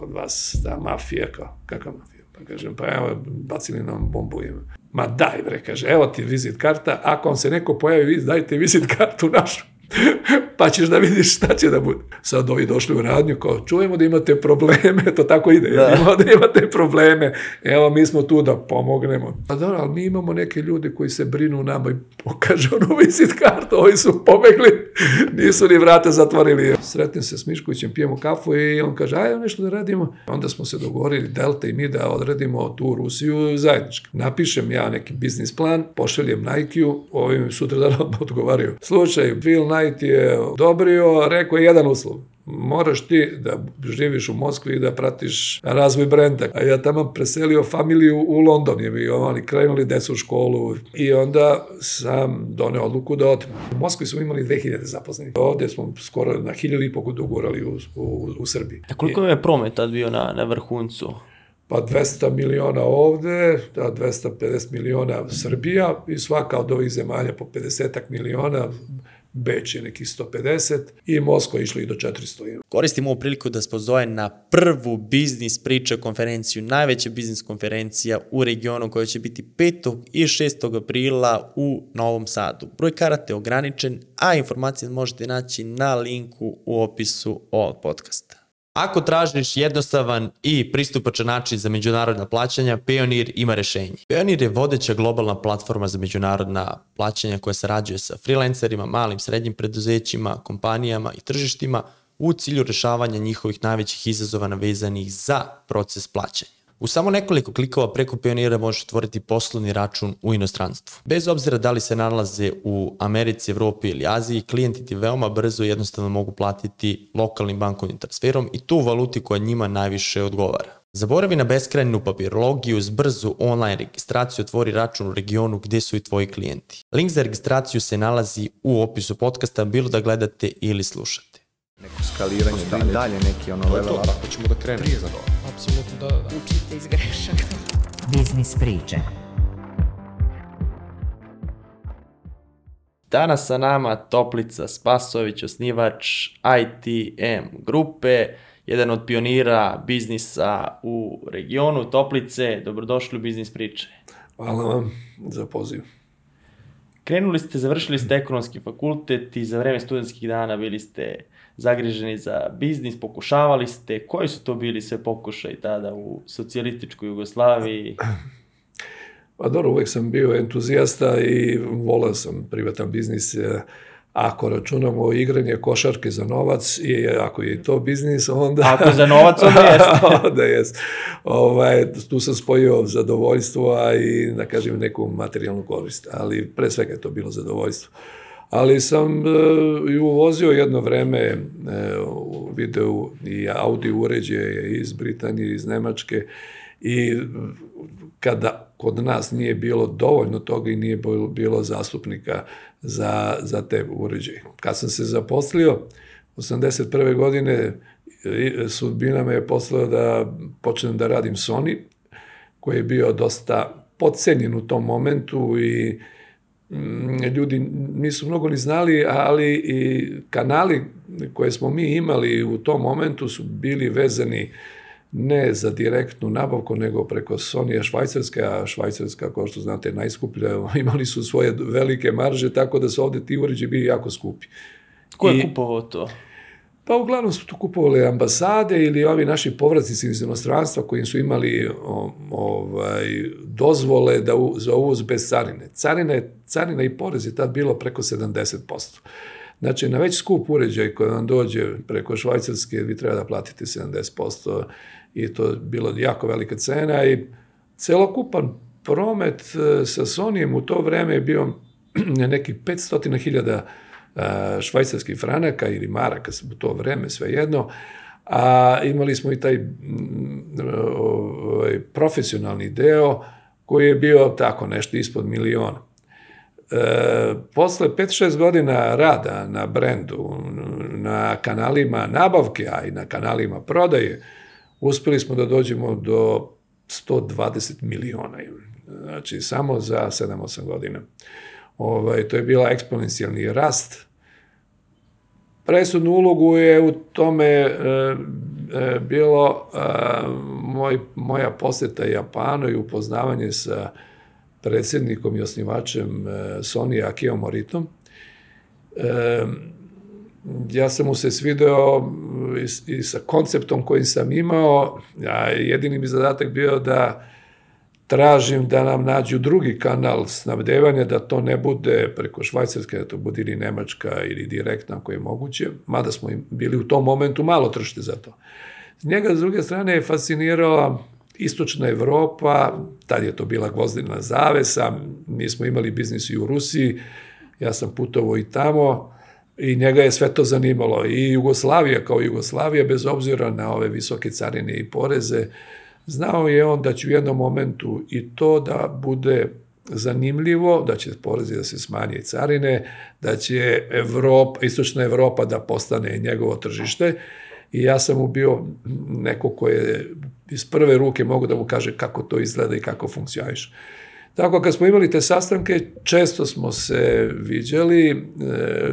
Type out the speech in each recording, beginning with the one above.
kod vas ta mafija, kao, kakva mafija? Pa kažem, pa evo, bacili nam bombu im. Ma daj, bre, kaže, evo ti vizit karta, ako vam se neko pojavi, dajte vizit kartu našu. Pa ćeš da vidiš šta će da bude. Sad ovi došli u radnju, kao čujemo da imate probleme, to tako ide, da. Imamo da imate probleme, evo mi smo tu da pomognemo. Pa dobro, ali mi imamo neke ljude koji se brinu nama i pokaže ono vizit kartu, ovi su pobegli, nisu ni vrate zatvorili. Sretnim se s Miškovićem, pijemo kafu i on kaže, ajde nešto da radimo. Onda smo se dogovorili, Delta i mi da odradimo tu Rusiju zajednički. Napišem ja neki biznis plan, pošaljem Nike-u, ovim sutra da odgovaraju. Slučaj, Bill Knight je odobrio, rekao je jedan uslov moraš ti da živiš u Moskvi i da pratiš razvoj brenda. A ja tamo preselio familiju u London, jer mi oni krenuli decu u školu i onda sam doneo odluku da odem. U Moskvi smo imali 2000 zaposlenih. Ovde smo skoro na 1000 i poko dogurali u, u, u Srbiji. A koliko je promet tad bio na, na vrhuncu? pa 200 miliona ovde, da 250 miliona Srbija i svaka od ovih zemalja po 50 miliona Beč je nekih 150 i Moskva išla i do 400. Koristim ovu priliku da spozove na prvu biznis priča konferenciju, najveća biznis konferencija u regionu koja će biti 5. i 6. aprila u Novom Sadu. Broj karate je ograničen, a informacije možete naći na linku u opisu ovog podcasta. Ako tražiš jednostavan i pristupačan način za međunarodna plaćanja, Payoneer ima rešenje. Payoneer je vodeća globalna platforma za međunarodna plaćanja koja sarađuje sa freelancerima, malim, srednjim preduzećima, kompanijama i tržištima u cilju rešavanja njihovih najvećih izazova navezanih za proces plaćanja. U samo nekoliko klikova preko Pionira možeš otvoriti poslovni račun u inostranstvu. Bez obzira da li se nalaze u Americi, Evropi ili Aziji, klijenti ti veoma brzo i jednostavno mogu platiti lokalnim bankovnim transferom i tu valuti koja njima najviše odgovara. Zaboravi na beskrajnu papirologiju, uz brzu online registraciju otvori račun u regionu gde su i tvoji klijenti. Link za registraciju se nalazi u opisu podcasta, bilo da gledate ili slušate neko skaliranje dalje, dalje neki ono level up. Tako ćemo da krenemo. Prije za to. Apsolutno da, da. Učite iz grešaka. Biznis priče. Danas sa nama Toplica Spasović, osnivač ITM grupe, jedan od pionira biznisa u regionu Toplice. Dobrodošli u Biznis priče. Hvala vam za poziv. Krenuli ste, završili ste ekonomski fakultet i za vreme studentskih dana bili ste zagriženi za biznis, pokušavali ste, koji su to bili sve pokušaj tada u socijalističkoj Jugoslaviji? Pa dobro, uvek sam bio entuzijasta i volao sam privatan biznis. Ako računamo igranje košarke za novac i ako je to biznis, onda... Ako za novac, onda jeste. onda jeste. Ovaj, tu sam spojio zadovoljstvo, a i, da kažem, neku materijalnu korist. Ali pre svega je to bilo zadovoljstvo. Uh, ali sam e, i uvozio jedno vreme e, video i audio uređaje iz Britanije, iz Nemačke i kada kod nas nije bilo dovoljno toga i nije bilo zastupnika za, za te uređaje. Kad sam se zaposlio, 81. godine sudbina me je poslala da počnem da radim Sony, koji je bio dosta podcenjen u tom momentu i ljudi nisu mnogo ni znali, ali i kanali koje smo mi imali u tom momentu su bili vezani ne za direktnu nabavku, nego preko Sonija Švajcarske, a Švajcarska, kao što znate, najskuplja, imali su svoje velike marže, tako da su ovde ti uređaji bili jako skupi. Ko je I, kupovao to? Pa uglavnom su tu kupovali ambasade ili ovi naši povratnici iz inostranstva koji su imali ovaj, dozvole da u, za uvoz bez carine. Carina, carina i porez je tad bilo preko 70%. Znači, na već skup uređaj koji vam dođe preko Švajcarske, vi treba da platite 70% i to je bilo jako velika cena i celokupan promet e, sa Sonijem u to vreme je bio nekih 500.000 švajcarskih franaka ili maraka u to vreme, svejedno, a imali smo i taj ovaj, profesionalni deo koji je bio tako nešto ispod miliona. E, posle 5-6 godina rada na brendu, na kanalima nabavke, a i na kanalima prodaje, uspeli smo da dođemo do 120 miliona. Znači, samo za 7-8 godina. Ovaj, to je bila eksponencijalni rast presudnu ulogu je u tome e, e, bilo e, moj, moja poseta Japanu i upoznavanje sa predsjednikom i osnivačem e, Sony Akio Moritom. E, ja sam mu se svideo i, i sa konceptom koji sam imao, a jedini mi zadatak bio da tražim da nam nađu drugi kanal snabdevanja, da to ne bude preko Švajcarske, da to bude ili Nemačka ili direktno ako je moguće, mada smo im bili u tom momentu malo tršte za to. Njega, s druge strane, je fascinirala istočna Evropa, tad je to bila gvozdena zavesa, mi smo imali biznis i u Rusiji, ja sam putovao i tamo, i njega je sve to zanimalo. I Jugoslavija kao Jugoslavija, bez obzira na ove visoke carine i poreze, znao je on da će u jednom momentu i to da bude zanimljivo, da će porezi da se smanje i carine, da će Evropa, istočna Evropa da postane njegovo tržište i ja sam mu bio neko ko je iz prve ruke mogu da mu kaže kako to izgleda i kako funkcioniše. Tako, kad smo imali te sastanke, često smo se viđali, e,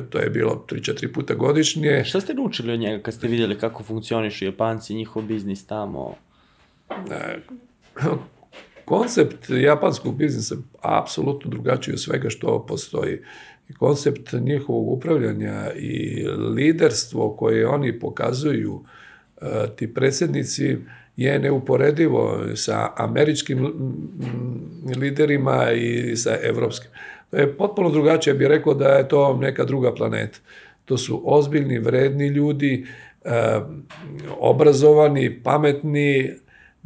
to je bilo 3-4 puta godišnje. Šta ste naučili od njega kad ste vidjeli kako funkcionišu Japanci, njihov biznis tamo? E, koncept japanskog biznisa apsolutno drugačiji od svega što postoji. Koncept njihovog upravljanja i liderstvo koje oni pokazuju, e, ti predsednici, je neuporedivo sa američkim liderima i sa evropskim. To je potpuno drugačije, bih rekao da je to neka druga planeta. To su ozbiljni, vredni ljudi, e, obrazovani, pametni,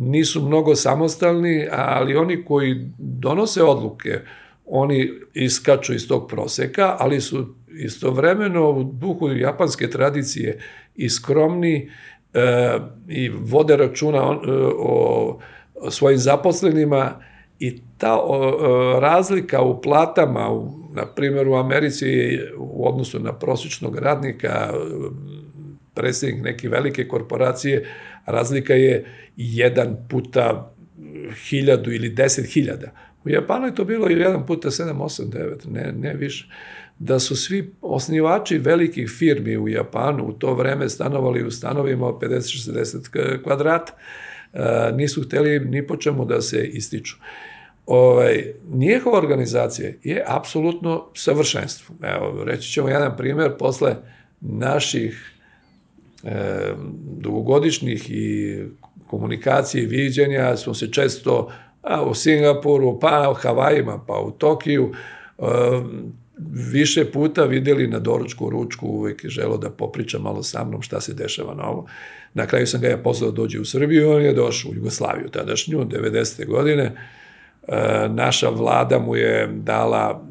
nisu mnogo samostalni, ali oni koji donose odluke, oni iskaču iz tog proseka, ali su istovremeno u duhu japanske tradicije i skromni e, i vode računa o, o, o svojim zaposlenima i ta o, razlika u platama, u, na primjer u Americi u odnosu na prosječnog radnika, predsjednik neke velike korporacije, razlika je jedan puta hiljadu ili deset hiljada. U Japanu je to bilo jedan puta sedam, osam, devet, ne, ne više da su svi osnivači velikih firmi u Japanu u to vreme stanovali u stanovima od 50-60 kvadrata, e, nisu hteli ni po čemu da se ističu. Ovaj, njihova organizacija je apsolutno savršenstvo. Evo, reći ćemo jedan primer, posle naših e, dugogodišnjih i komunikacije i viđenja smo se često a, u Singapuru, pa u Havajima, pa u Tokiju, e, više puta videli na doručku, ručku, uvek je želo da popriča malo sa mnom šta se dešava na ovo. Na kraju sam ga ja pozvao da dođe u Srbiju, on je došao u Jugoslaviju tadašnju, 90. godine. Naša vlada mu je dala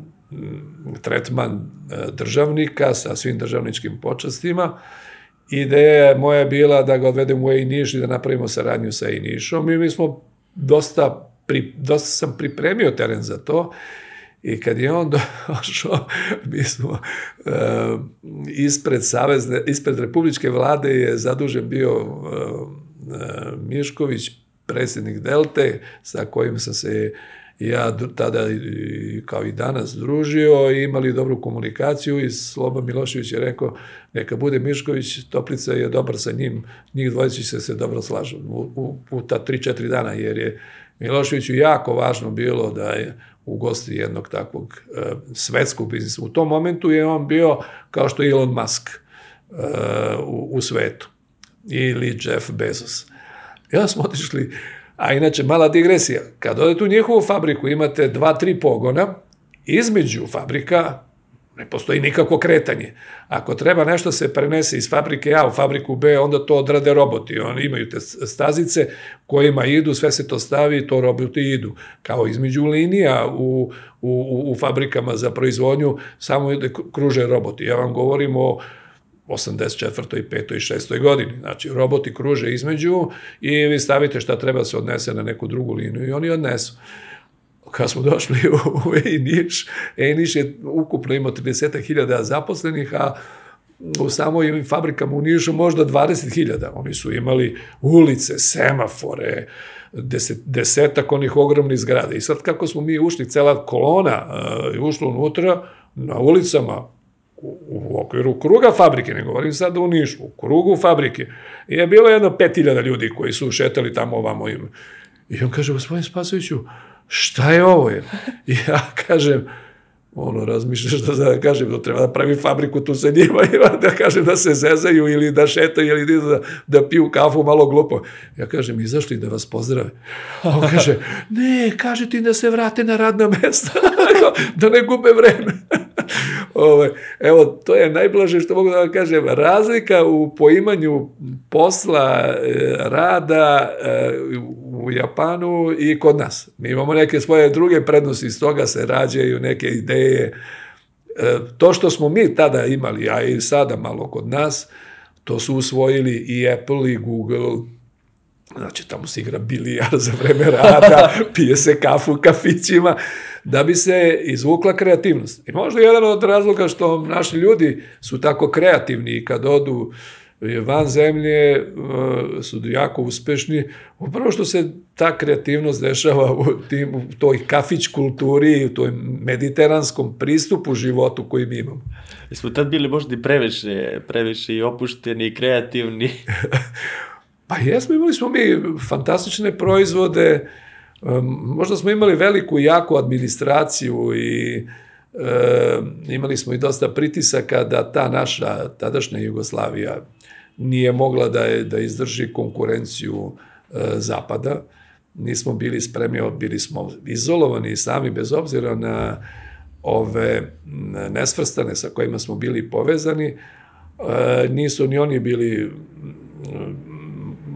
tretman e, državnika sa svim državničkim počastima. Ideja moja je bila da ga odvedem u EI Niš i da napravimo saradnju sa EI Nišom i mi smo dosta, pri, dosta sam pripremio teren za to I kad je on došao, mi smo uh, ispred Savezne, ispred Republičke vlade je zadužen bio uh, Mišković, predsjednik Delte, sa kojim sam se ja tada kao i danas družio i imali dobru komunikaciju i Sloba Milošević je rekao neka bude Mišković, Toplica je dobar sa njim, njih dvojici se se dobro slažu u, u, u ta 3-4 dana jer je Miloševiću jako važno bilo da je ugosti jednog takvog uh, svetskog biznisa. U tom momentu je on bio kao što Elon Musk uh, u, u svetu ili Jeff Bezos. Ja smo otišli, a inače mala digresija, kad odete u njihovu fabriku imate dva, tri pogona, između fabrika Ne postoji nikako kretanje. Ako treba nešto se prenese iz fabrike A u fabriku B, onda to odrade roboti. Oni imaju te stazice kojima idu, sve se to stavi, to roboti idu. Kao između linija u, u, u fabrikama za proizvodnju, samo kruže roboti. Ja vam govorim o 84. i 5. i 6. godini. Znači, roboti kruže između i vi stavite šta treba se odnese na neku drugu liniju i oni odnesu kad smo došli u Ejniš, Ejniš je ukupno imao 30.000 zaposlenih, a u samoj fabrikama u Nišu možda 20.000. Oni su imali ulice, semafore, deset, desetak onih ogromnih zgrada. I sad kako smo mi ušli, cela kolona uh, ušla unutra, na ulicama u, u okviru kruga fabrike, ne govorim sad u Nišu, u krugu fabrike, je bilo jedno 5000 ljudi koji su šetali tamo ovamo im. I on kaže, gospodin Spasoviću, šta je ovo? Je? Ja kažem, ono, razmišljaš da, da kažem, da treba da pravi fabriku tu sa njima, ima da kažem da se zezaju ili da šetaju ili da, da piju kafu malo glupo. Ja kažem, izašli da vas pozdrave. A on kaže, ne, kaže ti da se vrate na radna mesta, da ne gube vreme. Ove, evo, to je najblaže što mogu da vam kažem. Razlika u poimanju posla, e, rada e, u Japanu i kod nas. Mi imamo neke svoje druge prednosti, iz toga se rađaju neke ideje. E, to što smo mi tada imali, a i sada malo kod nas, to su usvojili i Apple i Google, znači tamo se igra bilijar za vreme rada, pije se kafu u kafićima, da bi se izvukla kreativnost. I možda jedan od razloga što naši ljudi su tako kreativni i kad odu van zemlje e, su jako uspešni, upravo što se ta kreativnost dešava u, tim, u toj kafić kulturi, u toj mediteranskom pristupu životu koji mi imamo. Jesmo tad bili možda i previše, previše i opušteni i kreativni? pa jesmo, imali smo mi fantastične proizvode, možda smo imali veliku i jaku administraciju i e, imali smo i dosta pritisaka da ta naša tadašnja Jugoslavija nije mogla da, je, da izdrži konkurenciju e, Zapada. Nismo bili spremni, bili smo izolovani sami bez obzira na ove nesvrstane sa kojima smo bili povezani. E, nisu ni oni bili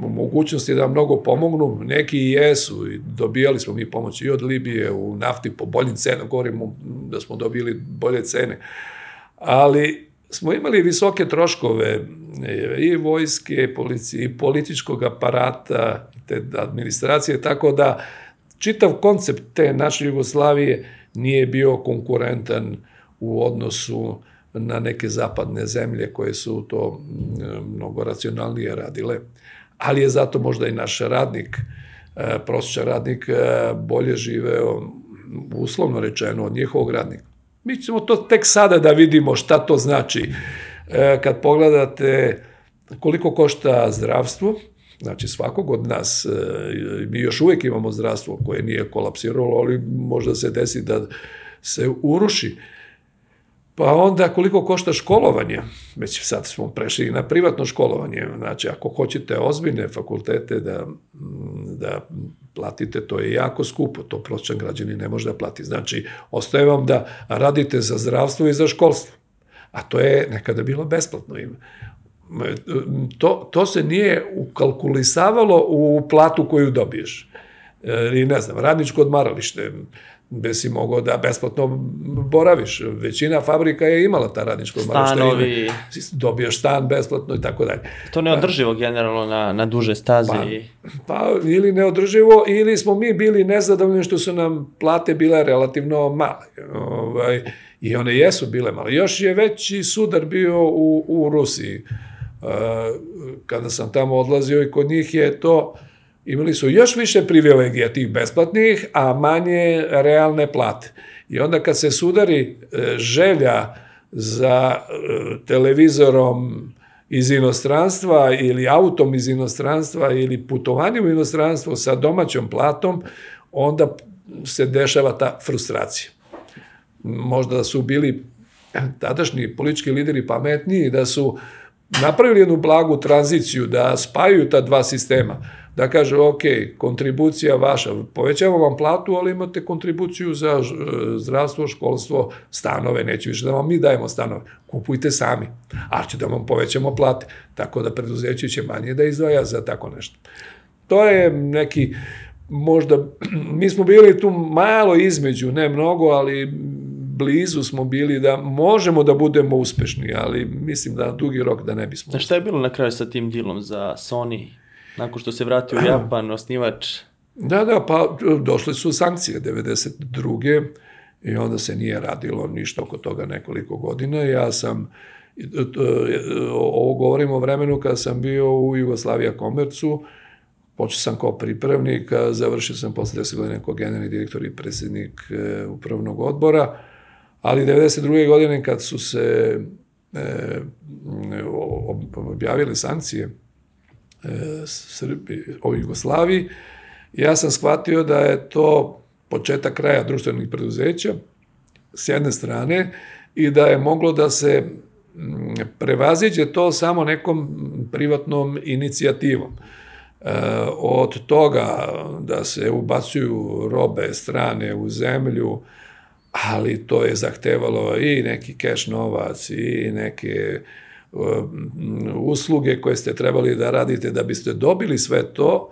mogućnosti da mnogo pomognu, neki i jesu, i dobijali smo mi pomoć i od Libije u nafti po boljim cenama, govorimo da smo dobili bolje cene, ali smo imali visoke troškove i vojske, policije, i političkog aparata, te administracije, tako da čitav koncept te naše Jugoslavije nije bio konkurentan u odnosu na neke zapadne zemlje koje su to mnogo racionalnije radile ali je zato možda i naš radnik, e, prosječan radnik, e, bolje živeo, uslovno rečeno, od njihovog radnika. Mi ćemo to tek sada da vidimo šta to znači. E, kad pogledate koliko košta zdravstvo, znači svakog od nas, mi još uvek imamo zdravstvo koje nije kolapsiralo, ali možda se desi da se uruši. Pa onda koliko košta školovanje, već sad smo prešli na privatno školovanje, znači ako hoćete ozbiljne fakultete da, da platite, to je jako skupo, to prosječan građani ne može da plati. Znači, ostaje vam da radite za zdravstvo i za školstvo, a to je nekada bilo besplatno. To, to se nije ukalkulisavalo u platu koju dobiješ. E, I ne znam, radničko odmaralište, gde si mogao da besplatno boraviš. Većina fabrika je imala ta radnička odmarališta. Stanovi. Dobijaš stan besplatno i tako dalje. To neodrživo generalno na, na duže staze. Pa, pa ili neodrživo, ili smo mi bili nezadovoljni što su nam plate bile relativno male. Ovaj, I one jesu bile male. Još je veći sudar bio u, u Rusiji. Uh, kada sam tamo odlazio i kod njih je to imali su još više privilegija tih besplatnih, a manje realne plate. I onda kad se sudari e, želja za e, televizorom iz inostranstva ili autom iz inostranstva ili putovanjem u inostranstvo sa domaćom platom, onda se dešava ta frustracija. Možda su bili tadašnji politički lideri pametniji da su napravili jednu blagu tranziciju, da spajaju ta dva sistema da kaže, ok, kontribucija vaša, povećamo vam platu, ali imate kontribuciju za zdravstvo, školstvo, stanove, neće više da vam mi dajemo stanove, kupujte sami, ali će da vam povećamo plate, tako da preduzeće će manje da izdvaja za tako nešto. To je neki, možda, mi smo bili tu malo između, ne mnogo, ali blizu smo bili da možemo da budemo uspešni, ali mislim da na dugi rok da ne bismo. A šta je bilo na kraju sa tim dilom za Sony? Nakon što se vratio u Japan, osnivač... Da, da, pa došle su sankcije 92. i onda se nije radilo ništa oko toga nekoliko godina. Ja sam, ovo govorim o vremenu kada sam bio u Jugoslavija Komercu, počeo sam kao pripravnik, završio sam posle 10 godina kao generalni direktor i predsjednik e, upravnog odbora, ali 92. godine kad su se e, ob- objavile sankcije e, Srbi, o Jugoslaviji, ja sam shvatio da je to početak kraja društvenih preduzeća, s jedne strane, i da je moglo da se prevaziđe to samo nekom privatnom inicijativom. E, od toga da se ubacuju robe strane u zemlju, ali to je zahtevalo i neki keš novac i neke um, usluge koje ste trebali da radite da biste dobili sve to,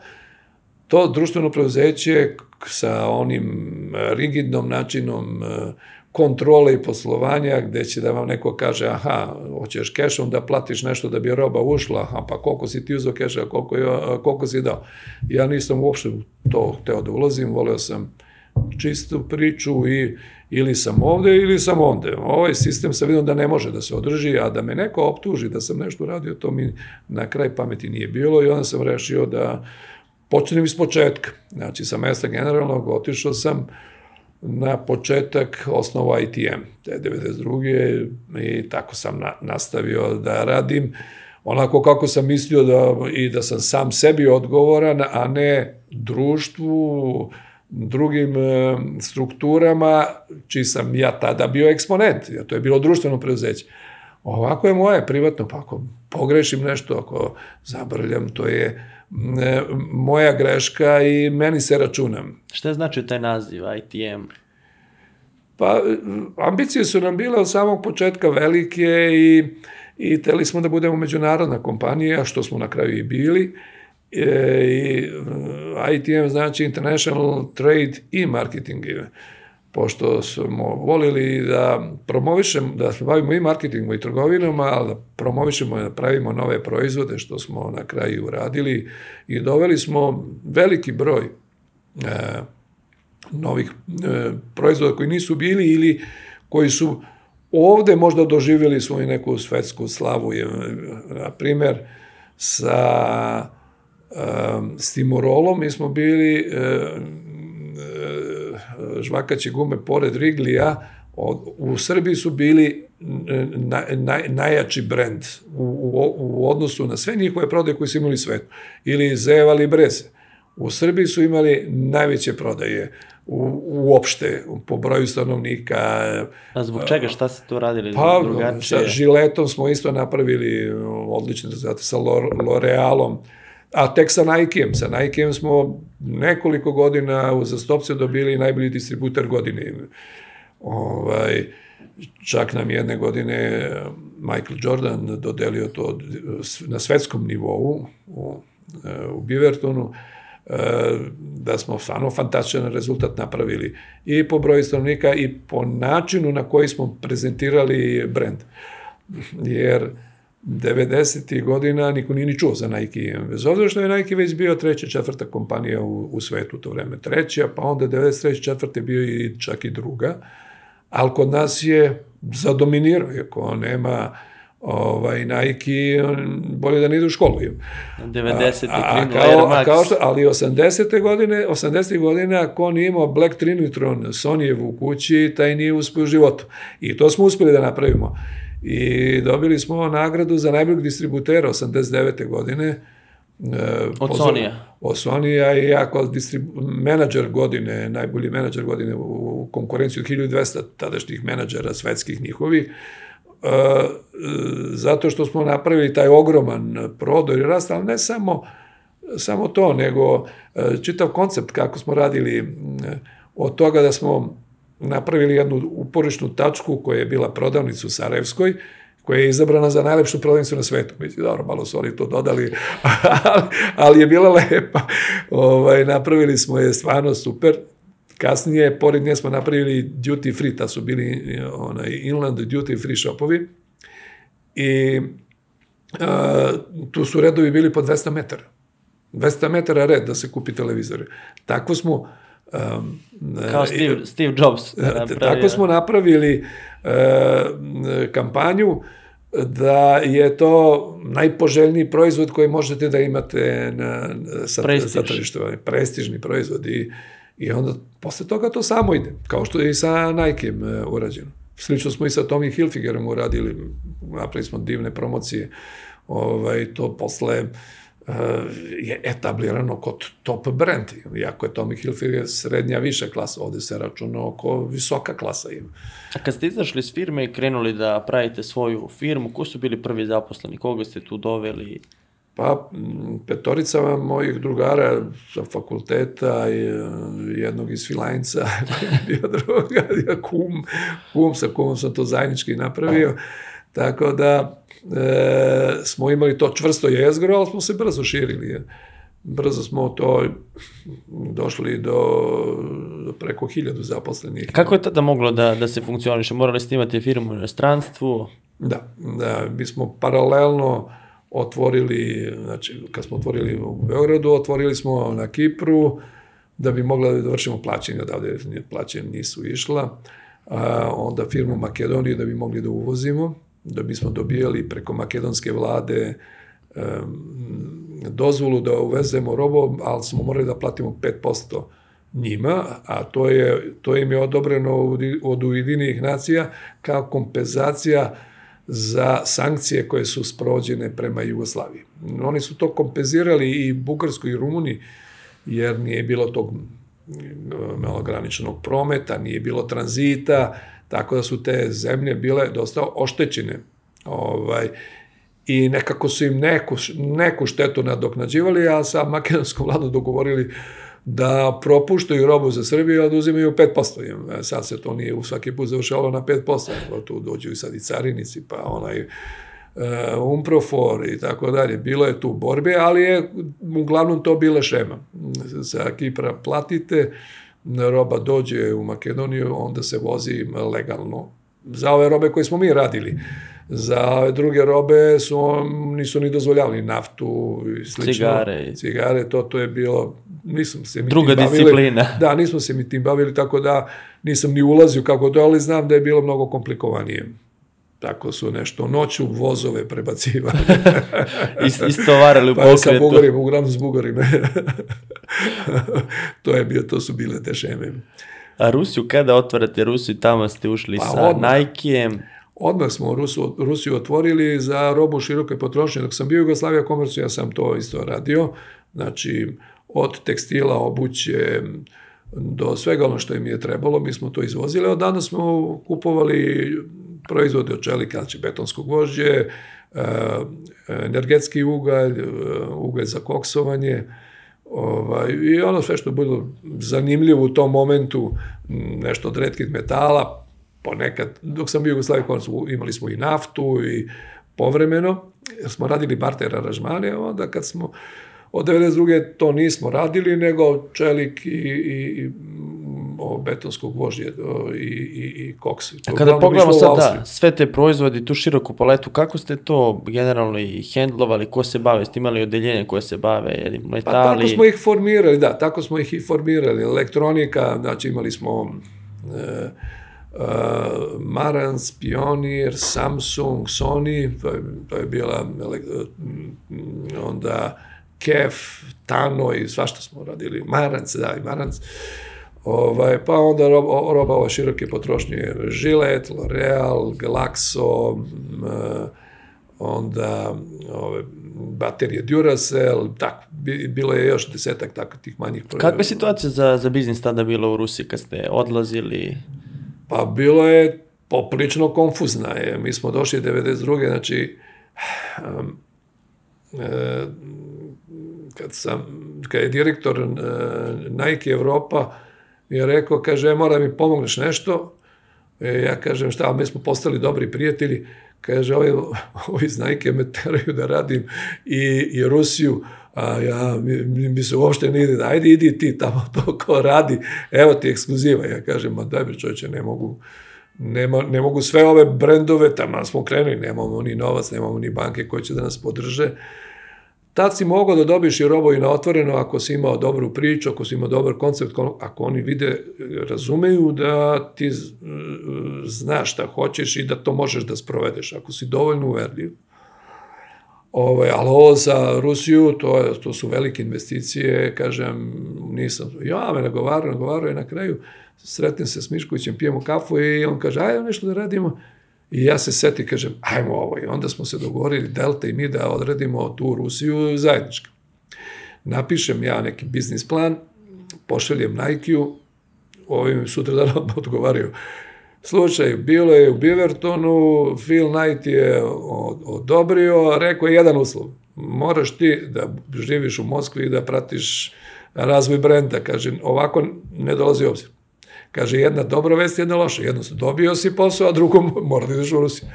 to društveno preuzeće sa onim rigidnom načinom uh, kontrole i poslovanja gde će da vam neko kaže aha, hoćeš kešom da platiš nešto da bi roba ušla, aha, pa koliko si ti uzao keša, koliko, koliko si dao. Ja nisam uopšte to hteo da ulazim, voleo sam čistu priču i ili sam ovde ili sam onde. Ovaj sistem sam vidio da ne može da se održi, a da me neko optuži da sam nešto radio, to mi na kraj pameti nije bilo i onda sam rešio da počnem iz početka. Znači, sa mesta generalnog otišao sam na početak osnovu ITM, te 92. i tako sam na, nastavio da radim onako kako sam mislio da, i da sam sam sebi odgovoran, a ne društvu, drugim e, strukturama, čiji sam ja tada bio eksponent, ja, to je bilo društveno preuzeće. Ovako je moje privatno, pa ako pogrešim nešto, ako zabrljam, to je e, moja greška i meni se računam. Šta znači taj naziv ITM? Pa, ambicije su nam bile od samog početka velike i, i teli smo da budemo međunarodna kompanija, što smo na kraju i bili. E, i ITM znači International Trade i Marketing pošto smo volili da promovišemo, da se bavimo i marketingom i trgovinama, ali da promovišemo i da pravimo nove proizvode, što smo na kraju uradili i doveli smo veliki broj e, novih e, proizvoda koji nisu bili ili koji su ovde možda doživjeli svoju neku svetsku slavu. Na primer, sa um, Stimorolom mi smo bili žvakaće gume pored Riglija, u Srbiji su bili na, naj, najjači brend u, u, u odnosu na sve njihove prodaje koje su imali u svetu. Ili Zeva Libreze. U Srbiji su imali najveće prodaje u, uopšte po broju stanovnika. A zbog čega? Šta ste tu radili pa, drugačije? Sa Žiletom smo isto napravili odlične rezultate, sa L'Orealom, a tek sa Nikeem. Sa Nikeem smo nekoliko godina uzastopce dobili najbolji distributer godine. Ovaj, čak nam jedne godine Michael Jordan dodelio to na svetskom nivou u, u Bivertonu, da smo stvarno fantastičan rezultat napravili i po broju stanovnika i po načinu na koji smo prezentirali brend. Jer 90. godina niko nije ni čuo za Nike. Bez obzira što je Nike već bio treća, četvrta kompanija u, u svetu to vreme. Treća, pa onda 93. četvrte bio i čak i druga. Ali kod nas je zadominirao, ako nema ovaj, Nike, bolje da ne ide u školu. 90. A, a, kao, a kao što, ali 80. godine, 80. godine, ako on nije imao Black Trinitron Sonyjev u kući, taj nije uspio u životu. I to smo uspeli da napravimo. I dobili smo nagradu za najboljeg distributera 89. godine. E, od Sonija. Od Sonija i ja kao menadžer godine, najbolji menadžer godine u konkurenciju od 1200 tadašnjih menadžera svetskih njihovi. Uh, zato što smo napravili taj ogroman prodor i rast, ali ne samo, samo to, nego uh, čitav koncept kako smo radili od toga da smo napravili jednu uporišnu tačku koja je bila prodavnica u Sarajevskoj, koja je izabrana za najlepšu prodavnicu na svetu. Mislim, dobro, malo su oni to dodali, ali, ali je bila lepa. Ovaj, napravili smo je stvarno super. Kasnije, pored nje smo napravili duty free, ta su bili onaj, inland duty free shopovi. I a, tu su redovi bili po 200 metara. 200 metara red da se kupi televizore. Tako smo Um, Kao Steve, Steve Jobs. Da tako smo napravili uh, kampanju da je to najpoželjniji proizvod koji možete da imate na, sa, Prestiž. sa tržištu. Prestižni proizvod i, i onda posle toga to samo ide, kao što je i sa Nike-em uh, urađeno. Slično smo i sa Tommy Hilfigerom uradili, napravili smo divne promocije, ovaj, to posle uh, je etablirano kod top brand, iako je Tommy Hilfiger srednja viša klasa, ovde se računa oko visoka klasa ima. A kad ste izašli iz firme i krenuli da pravite svoju firmu, ko su bili prvi zaposleni, koga ste tu doveli? Pa, petorica mojih drugara sa fakulteta i e, jednog iz Filajnca, bio druga, kum, kum sa kumom sam to zajednički napravio, tako da e, smo imali to čvrsto jezgro, ali smo se brzo širili. je. Brzo smo to došli do, do preko hiljadu zaposlenih. Kako je tada moglo da, da se funkcioniše? Morali ste imati firmu u inostranstvu? Da, da, mi smo paralelno otvorili, znači kad smo otvorili u Beogradu, otvorili smo na Kipru, da bi mogla da vršimo plaćanje, odavde plaćanje nisu išla, a, onda firmu Makedonije da bi mogli da uvozimo, da bismo dobijali preko makedonske vlade dozvolu da uvezemo robo, ali smo morali da platimo 5% njima, a to, je, to im je odobreno od, Ujedinih nacija kao kompenzacija za sankcije koje su sprođene prema Jugoslaviji. Oni su to kompenzirali i Bugarskoj i Rumuniji, jer nije bilo tog malograničenog prometa, nije bilo tranzita, tako da su te zemlje bile dosta oštećene. Ovaj, I nekako su im neku, neku štetu nadoknađivali, a sa makedonskom vladom dogovorili da propuštaju robu za Srbiju, a da uzimaju 5%. E, sad se to nije u svaki put završavalo na 5%, nego tu dođu i sad i carinici, pa onaj uh, Umprofor i tako dalje. Bilo je tu borbe, ali je uglavnom to bila šema. Sa Kipra platite, roba dođe u Makedoniju, onda se vozi legalno. Za ove robe koje smo mi radili. Za ove druge robe su, nisu ni dozvoljavali naftu i slično. Cigare. Cigare, to, to je bilo, nisam se mi Druga tim bavili. disciplina. Da, nismo se mi tim bavili, tako da nisam ni ulazio kako to, ali znam da je bilo mnogo komplikovanije. Tako su nešto noću vozove prebacivali. Ist, istovarali u pa sa pokretu. Bugarima, uglavnom s Bugarima. to je bio, to su bile te šeme. A Rusiju, kada otvarate Rusiju, tamo ste ušli Pa sa odmah. Nikeem. Odmah smo Rusu, Rusiju otvorili za robu široke potrošnje. Dok sam bio u Jugoslavija komercu, ja sam to isto radio. Znači, od tekstila, obuće, do svega ono što im je trebalo, mi smo to izvozili. Od danas smo kupovali proizvode od čelika, znači betonskog vožđe, e, energetski ugalj, e, ugalj za koksovanje, ovaj, i ono sve što je bilo zanimljivo u tom momentu, nešto od redkih metala, ponekad, dok sam bio u Jugoslaviji, imali smo i naftu i povremeno, jer smo radili barter aranžmane, onda kad smo od 92. to nismo radili, nego čelik i, i, i betonskog vožnje o, i, i, i koks. To A kada pogledamo sad, da, sve te proizvodi, tu široku paletu, kako ste to generalno i hendlovali, ko se bave, ste imali odeljenje koje se bave, jeli, Pa metali? tako smo ih formirali, da, tako smo ih i formirali. Elektronika, znači imali smo e, e, Marantz, Pionir, Samsung, Sony, to je, to je bila m, onda Kef, Tano i svašta smo radili. Marantz, da, i Marantz. Ovaj, pa onda roba, roba ova široke potrošnje, Gillette, L'Oreal, Glaxo, m, e, onda ove, baterije Duracell, tako, bi- bilo je još desetak tako tih manjih Kakva je situacija za, za biznis tada bila u Rusiji kad ste odlazili? Pa bilo je poprilično konfuzna je. Mi smo došli 92. znači um, e, kad sam, kad je direktor e, Nike Evropa mi je rekao, kaže, e, mora mi pomogneš nešto. E, ja kažem, šta, mi smo postali dobri prijatelji. Kaže, ovi, ovi iz Nike me teraju da radim i, i Rusiju, a ja, mi, mi, mi se uopšte ne ide, ajde idi ti tamo to ko radi, evo ti ekskluziva. Ja kažem, ma daj bre čovječe, ne mogu, nema, ne mogu sve ove brendove, tamo smo krenuli, nemamo ni novac, nemamo ni banke koje će da nas podrže. Tad si mogao da dobiš i robo i na otvoreno ako si imao dobru priču, ako si imao dobar koncept, ako oni vide, razumeju da ti znaš šta hoćeš i da to možeš da sprovedeš, ako si dovoljno uverljiv. Ovaj, ali ovo za Rusiju, to, je, to su velike investicije, kažem, nisam. Ja me nagovarao, nagovarao i na kraju sretnem se s Miškovićem, pijemo kafu i on kaže, ajde nešto da radimo. I ja se seti, kažem, ajmo ovo. I onda smo se dogovorili, Delta i mi, da odradimo tu Rusiju zajednički. Napišem ja neki biznis plan, pošaljem Nike-u, ovim sutra dana odgovaraju. Slučaj, bilo je u Bivertonu, Phil Knight je odobrio, rekao je jedan uslov. Moraš ti da živiš u Moskvi i da pratiš razvoj brenda. Kaže, ovako ne dolazi obzir. Kaže, jedna dobra vest, jedna loša. Jednostavno, dobio si posao, a drugo mora da ideš u Rusiju.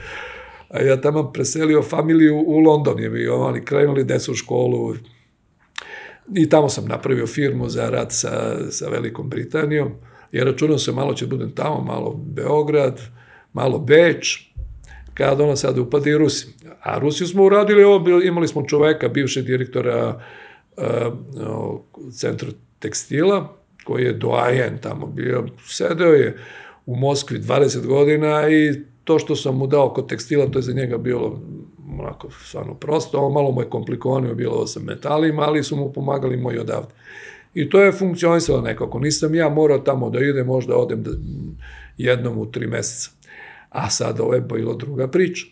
A ja tamo preselio familiju u London, je mi oni krenuli decu u školu, i tamo sam napravio firmu za rad sa, sa Velikom Britanijom, jer računao se malo će da budem tamo, malo Beograd, malo Beč, kada ono sad upade i Rusi. A Rusiju smo uradili, ovo, imali smo čoveka, bivšeg direktora uh, centru tekstila, koji je doajen tamo bio, sedeo je u Moskvi 20 godina i to što sam mu dao kod tekstila, to je za njega bilo onako stvarno prosto, ovo malo mu je komplikovano bilo sa metalima, ali su mu pomagali moji odavde. I to je funkcionisalo nekako. Nisam ja morao tamo da idem, možda odem da, jednom u tri meseca. A sad ovo je bilo druga priča.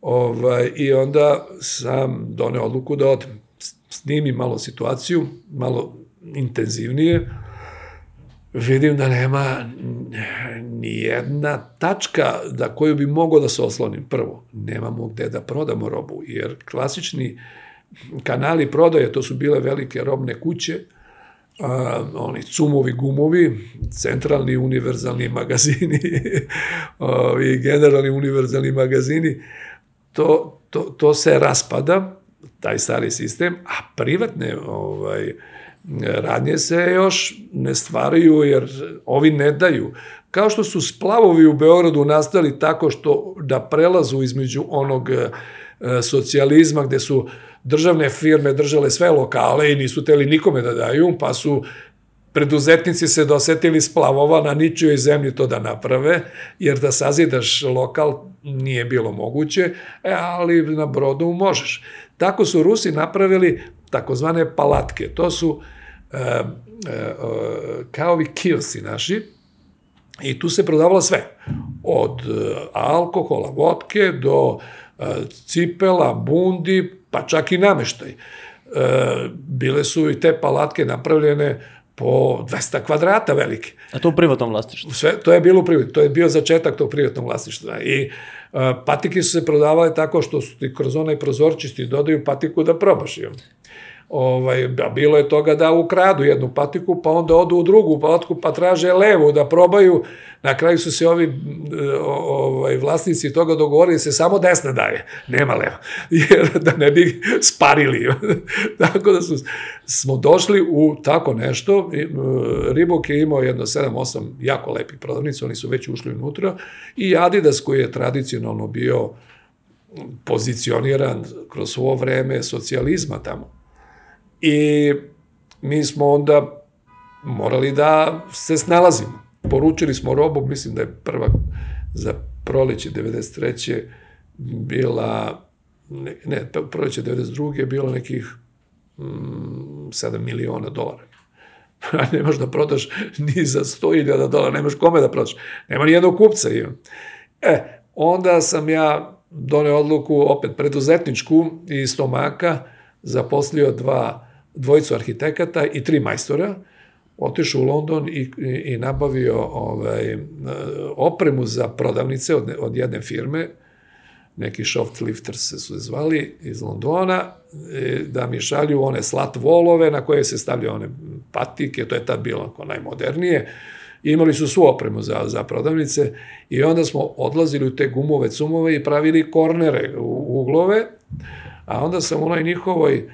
Ovaj, I onda sam doneo odluku da odem. Snimim malo situaciju, malo intenzivnije, vidim da nema ni jedna tačka da koju bi mogao da se oslonim. Prvo, nemamo gde da prodamo robu, jer klasični kanali prodaje, to su bile velike robne kuće, a, oni cumovi, gumovi, centralni univerzalni magazini, ovi generalni univerzalni magazini, to, to, to se raspada, taj stari sistem, a privatne ovaj, radnje se još ne stvaraju jer ovi ne daju. Kao što su splavovi u Beogradu nastali tako što da prelazu između onog e, socijalizma gde su državne firme držale sve lokale i nisu teli nikome da daju, pa su preduzetnici se dosetili splavova na ničijoj zemlji to da naprave, jer da sazidaš lokal nije bilo moguće, e, ali na brodu možeš. Tako su Rusi napravili takozvane palatke. To su e, kao ovi kiosi naši, i tu se prodavalo sve. Od e, alkohola, vodke, do e, cipela, bundi, pa čak i nameštaj. E, bile su i te palatke napravljene po 200 kvadrata velike. A to u privatnom vlasništvu? Sve, to je bilo u privatnom, to je bio začetak tog privatnog vlasništva. I uh, patike su se prodavale tako što su ti kroz onaj prozorčisti dodaju patiku da probaš. Jel? Ovaj, bilo je toga da ukradu jednu patiku, pa onda odu u drugu patku, pa traže levu da probaju. Na kraju su se ovi ovaj, vlasnici toga dogovorili da se samo desna daje, nema leva, jer da ne bi sparili. tako da su, smo došli u tako nešto. Ribok je imao jedno 7-8 jako lepih prodavnica, oni su već ušli unutra i Adidas koji je tradicionalno bio pozicioniran kroz svo vreme socijalizma tamo I mi smo onda morali da se snalazimo. Poručili smo robu, mislim da je prva za proleće 93. bila, ne, ne proleće 92. je bilo nekih mm, 7 miliona dolara. A nemaš da prodaš ni za 100.000 dolara, nemaš kome da prodaš. Nema ni jednog kupca. E, onda sam ja doneo odluku, opet preduzetničku iz stomaka, zaposlio dva dvojicu arhitekata i tri majstora, otišao u London i, i, i nabavio ovaj, opremu za prodavnice od, od jedne firme, neki soft lifters se su zvali iz Londona, e, da mi šalju one slat volove na koje se stavljaju one patike, to je tad bilo onako najmodernije, I imali su svu opremu za, za prodavnice i onda smo odlazili u te gumove, cumove i pravili kornere u, uglove, a onda sam u onoj njihovoj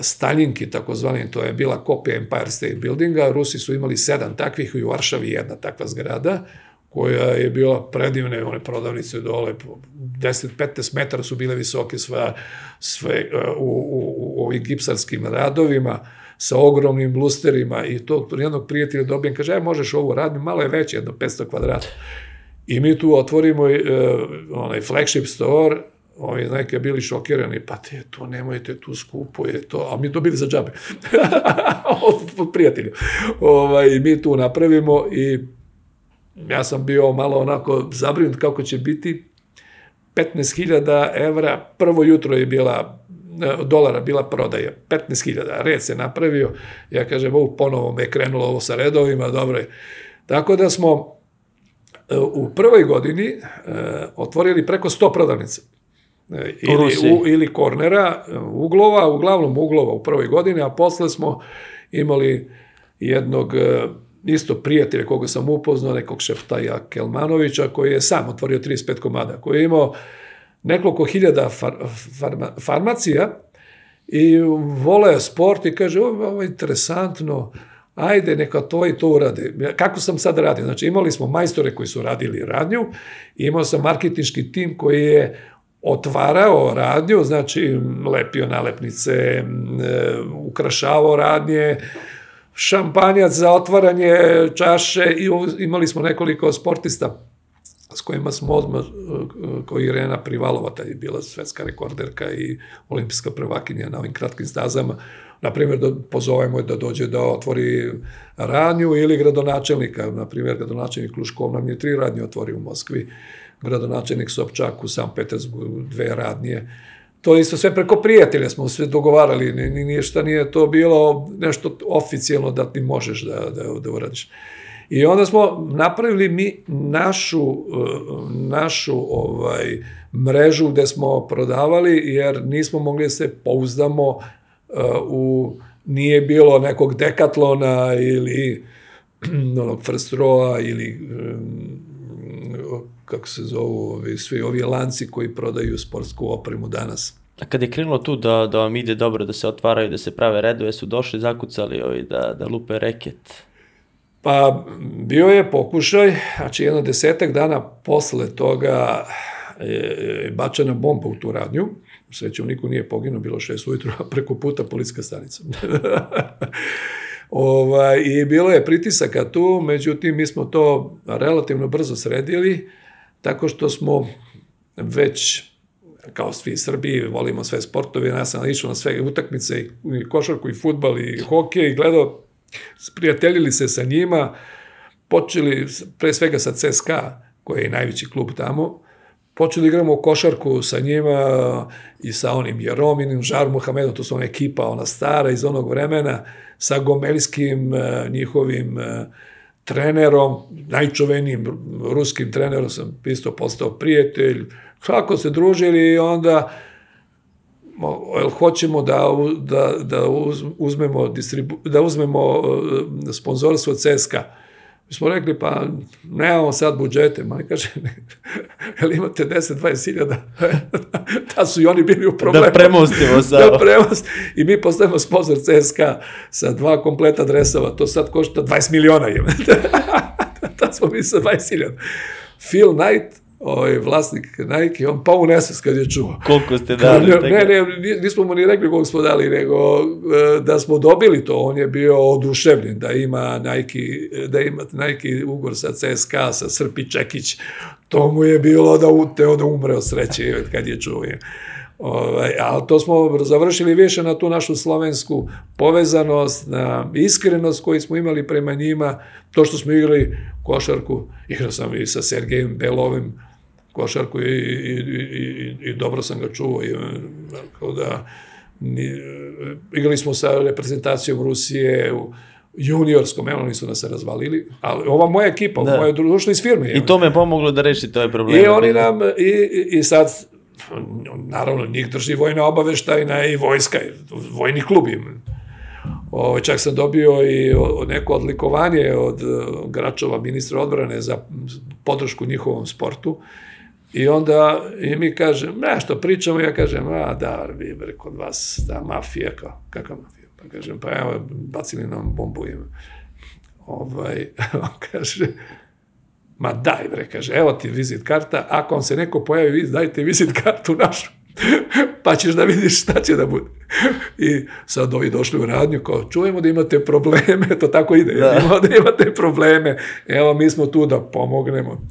Staljinki, takozvani, to je bila kopija Empire State Buildinga, Rusi su imali sedam takvih i u Varšavi jedna takva zgrada, koja je bila predivne, one prodavnice dole, 10-15 metara su bile visoke sve, sve e, u, u, u ovim gipsarskim radovima, sa ogromnim blusterima i to jednog prijatelja dobijem, kaže, aj možeš ovo raditi, malo je veće, jedno 500 kvadrata. I mi tu otvorimo uh, onaj flagship store, ovi neke bili šokirani, pa te to nemojte, tu skupo je to, a mi to bili za džabe. od, prijatelja. Ovaj, mi tu napravimo i ja sam bio malo onako zabrinut kako će biti. 15.000 evra, prvo jutro je bila e, dolara bila prodaja, 15.000, red se napravio, ja kažem, ovo ponovo me krenulo ovo sa redovima, dobro je. Tako da smo e, u prvoj godini e, otvorili preko 100 prodavnica. E, ili, u, ili kornera, uglova, uglavnom uglova u prvoj godini, a posle smo imali jednog e, isto prijatelja koga sam upoznao, nekog šeftaja Kelmanovića, koji je sam otvorio 35 komada, koji je imao nekoliko hiljada far, farma, farmacija i vole sport i kaže, ovo, ovo je interesantno, ajde, neka to i to urade. Kako sam sad radio? Znači, imali smo majstore koji su radili radnju, imao sam marketinški tim koji je otvarao radnju, znači lepio nalepnice, e, ukrašavao radnje, šampanjac za otvaranje čaše i imali smo nekoliko sportista s kojima smo odmah, e, koji Irena Privalova, tad je bila svetska rekorderka i olimpijska prvakinja na ovim kratkim stazama, na primjer da pozovemo je da dođe da otvori radnju ili gradonačelnika, na primjer gradonačelnik Luškov nam je tri radnje otvori u Moskvi, gradonačelnik Sobčak u San Petersburgu dve radnje, to isto sve preko prijatelja smo sve dogovarali, ni, ni, ništa nije to bilo nešto oficijalno da ti možeš da, da, da uradiš. I onda smo napravili mi našu, eh, našu ovaj, mrežu gde smo prodavali, jer nismo mogli da se pouzdamo eh, u, nije bilo nekog dekatlona ili onog First ili em, kako se zovu ovi, svi ovi lanci koji prodaju sportsku opremu danas. A kad je krenulo tu da, da vam ide dobro, da se otvaraju, da se prave redove, su došli, zakucali ovi da, da lupe reket. Pa bio je pokušaj, znači jedno desetak dana posle toga je bačena bomba u tu radnju, srećom niko nije poginuo, bilo šest ujutru, a preko puta policijska stanica. ovaj, I bilo je pritisaka tu, međutim mi smo to relativno brzo sredili, tako što smo već kao svi Srbiji, volimo sve sportove, ja sam išao na sve utakmice, i košarku, i futbal, i hokej, i gledao, sprijateljili se sa njima, počeli, pre svega sa CSKA, koji je najveći klub tamo, počeli igramo košarku sa njima i sa onim Jerominim, Žar Muhamedom, to su ona ekipa, ona stara iz onog vremena, sa Gomelskim eh, njihovim eh, trenerom, najčuvenijim ruskim trenerom sam isto postao prijatelj, kako se družili i onda hoćemo da, da, da uz- uzmemo, distribu, da uzmemo uh, sponzorstvo CSKA. Mi smo rekli, pa nemamo sad budžete. Ma kaže, jel imate 10-20 hiljada? da su i oni bili u problemu. Da premostimo sa... Da prevoz. I mi postavimo sponsor CSKA sa dva kompleta dresova. To sad košta 20 miliona. Tad smo mi sa 20 hiljada. Phil Knight, ovaj vlasnik Nike, on pa u nesvest kad je čuo. Koliko ste dali? Tako? ne, ne, ni- nismo mu ni rekli koliko smo dali, nego e, da smo dobili to, on je bio oduševljen da ima Nike, da ima Nike ugor sa CSKA, sa Srpi Čekić. To mu je bilo da u- teo da umre od sreće kad je čuo. je. Ovaj, ali to smo završili više na tu našu slovensku povezanost, na iskrenost koju smo imali prema njima, to što smo igrali košarku, igrao sam i sa Sergejem Belovim, košarku i, i, i, i, i dobro sam ga čuo. I, tako da, ni, igrali smo sa reprezentacijom Rusije u juniorskom, evo oni su nas razvalili, ali ova moja ekipa, Da. moje društvo iz firme. I to me pomoglo da rešite ovaj problem. I oni nam, i, i, sad, naravno, njih drži vojna obaveštajna i vojska, vojni klub im. Ovo, čak sam dobio i o- neko odlikovanje od eh, Gračova, ministra odbrane, za podršku njihovom sportu. I onda i mi kažem, nešto pričamo, ja kažem, a da, vi bre, kod vas, ta mafija, kao, kakva mafija? Pa kažem, pa evo, bacili nam bombu i ovaj, on kaže, ma daj bre, kaže, evo ti vizit karta, ako vam se neko pojavi, vi dajte vizit kartu našu, pa ćeš da vidiš šta će da bude. I sad ovi došli u radnju, kao, čujemo da imate probleme, to tako ide, Da. da. da imate probleme, evo mi smo tu da pomognemo.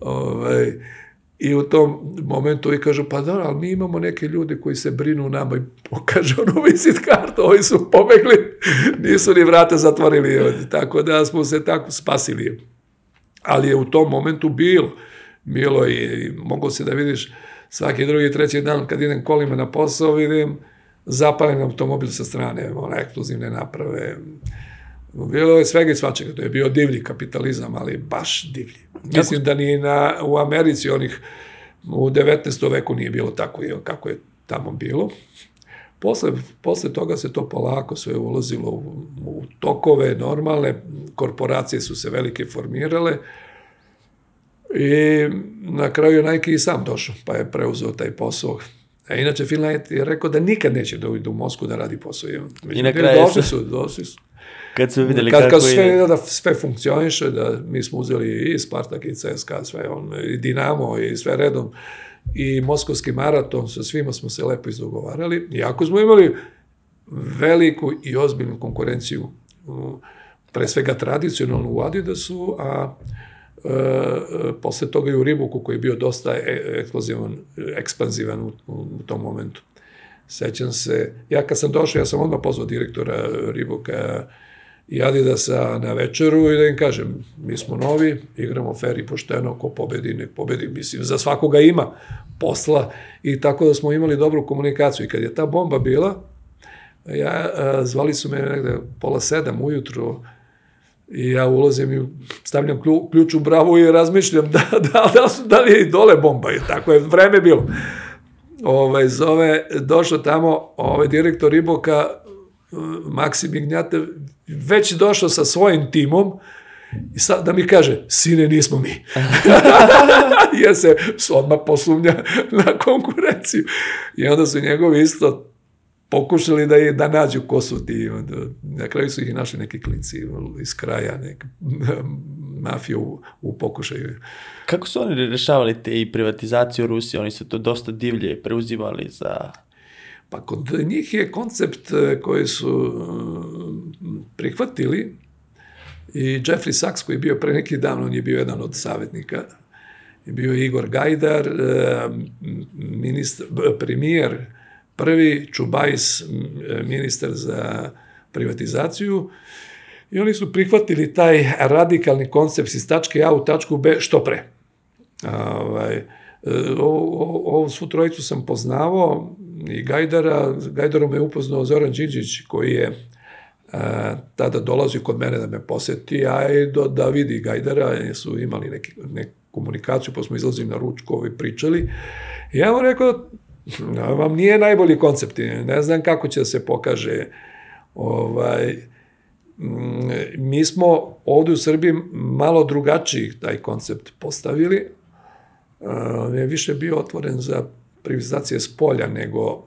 Ovaj, I u tom momentu i kažu, pa dobro, ali mi imamo neke ljude koji se brinu nama i pokaže ono vizit kartu, ovi su pobegli, nisu ni vrata zatvorili, tako da smo se tako spasili. Ali je u tom momentu bilo, bilo i mogu se da vidiš svaki drugi, treći dan kad idem kolima na posao, vidim zapalen automobil sa strane, one eksplozivne naprave, Bilo je svega i svačega, to je bio divlji kapitalizam, ali baš divlji. Mislim da ni na, u Americi onih u 19. veku nije bilo tako kako je tamo bilo. Posle, posle toga se to polako sve ulazilo u, u tokove normalne, korporacije su se velike formirale i na kraju je Nike i sam došao, pa je preuzeo taj posao. A inače, Finland je rekao da nikad neće da ujde u Mosku da radi posao. I na kraju došli su, došli su. Kad su videli kad, kako kad sve, da sve funkcioniše, da mi smo uzeli i Spartak i CSKA, sve on, i Dinamo i sve redom, i Moskovski maraton, sa svima smo se lepo izdogovarali, iako smo imali veliku i ozbiljnu konkurenciju, pre svega tradicionalnu u Adidasu, a e, e, posle toga i u Ribuku koji je bio dosta e, eksplozivan, ekspanzivan u, u tom momentu. Sećam se, ja kad sam došao, ja sam odmah pozvao direktora Ribuka i Adidasa na večeru i da im kažem, mi smo novi, igramo fair i pošteno, ko pobedi, nek pobedi, mislim, za svakoga ima posla i tako da smo imali dobru komunikaciju. I kad je ta bomba bila, ja, zvali su me negde pola sedam ujutru i ja ulazim i stavljam klju, ključ u bravu i razmišljam da, da, da, su, da li je i dole bomba i tako je vreme bilo. Ovaj, zove, došao tamo ovaj direktor Riboka, uh, Maksim Ignjate, već došao sa svojim timom i sad da mi kaže, sine, nismo mi. Jer se odmah posumnja na konkurenciju. I onda su njegovi isto pokušali da je da nađu ko su ti. Na kraju su ih našli neki klinci iz kraja, neka mafija u, u pokušaju. Kako su oni rešavali te i privatizaciju Rusije? Oni su to dosta divlje preuzimali za... Pa kod njih je koncept e, koji su e, prihvatili i Jeffrey Sachs koji je bio pre neki dan, on je bio jedan od savjetnika, je bio Igor Gajdar, e, ministar, premijer, prvi Čubajs, ministar za privatizaciju, i oni su prihvatili taj radikalni koncept iz tačke A u tačku B što pre. Ovaj, ovu svu trojicu sam poznavao i Gajdara, Gajdarom me upoznao Zoran Đinđić koji je a, tada dolazio kod mene da me poseti, a i do, da vidi Gajdara, su imali neki, neku komunikaciju, pa smo izlazili na ručko i pričali. I ja vam rekao, vam nije najbolji koncept, ne znam kako će da se pokaže ovaj, mi smo ovde u Srbiji malo drugačiji taj koncept postavili. Je više bio otvoren za privatizacije s polja nego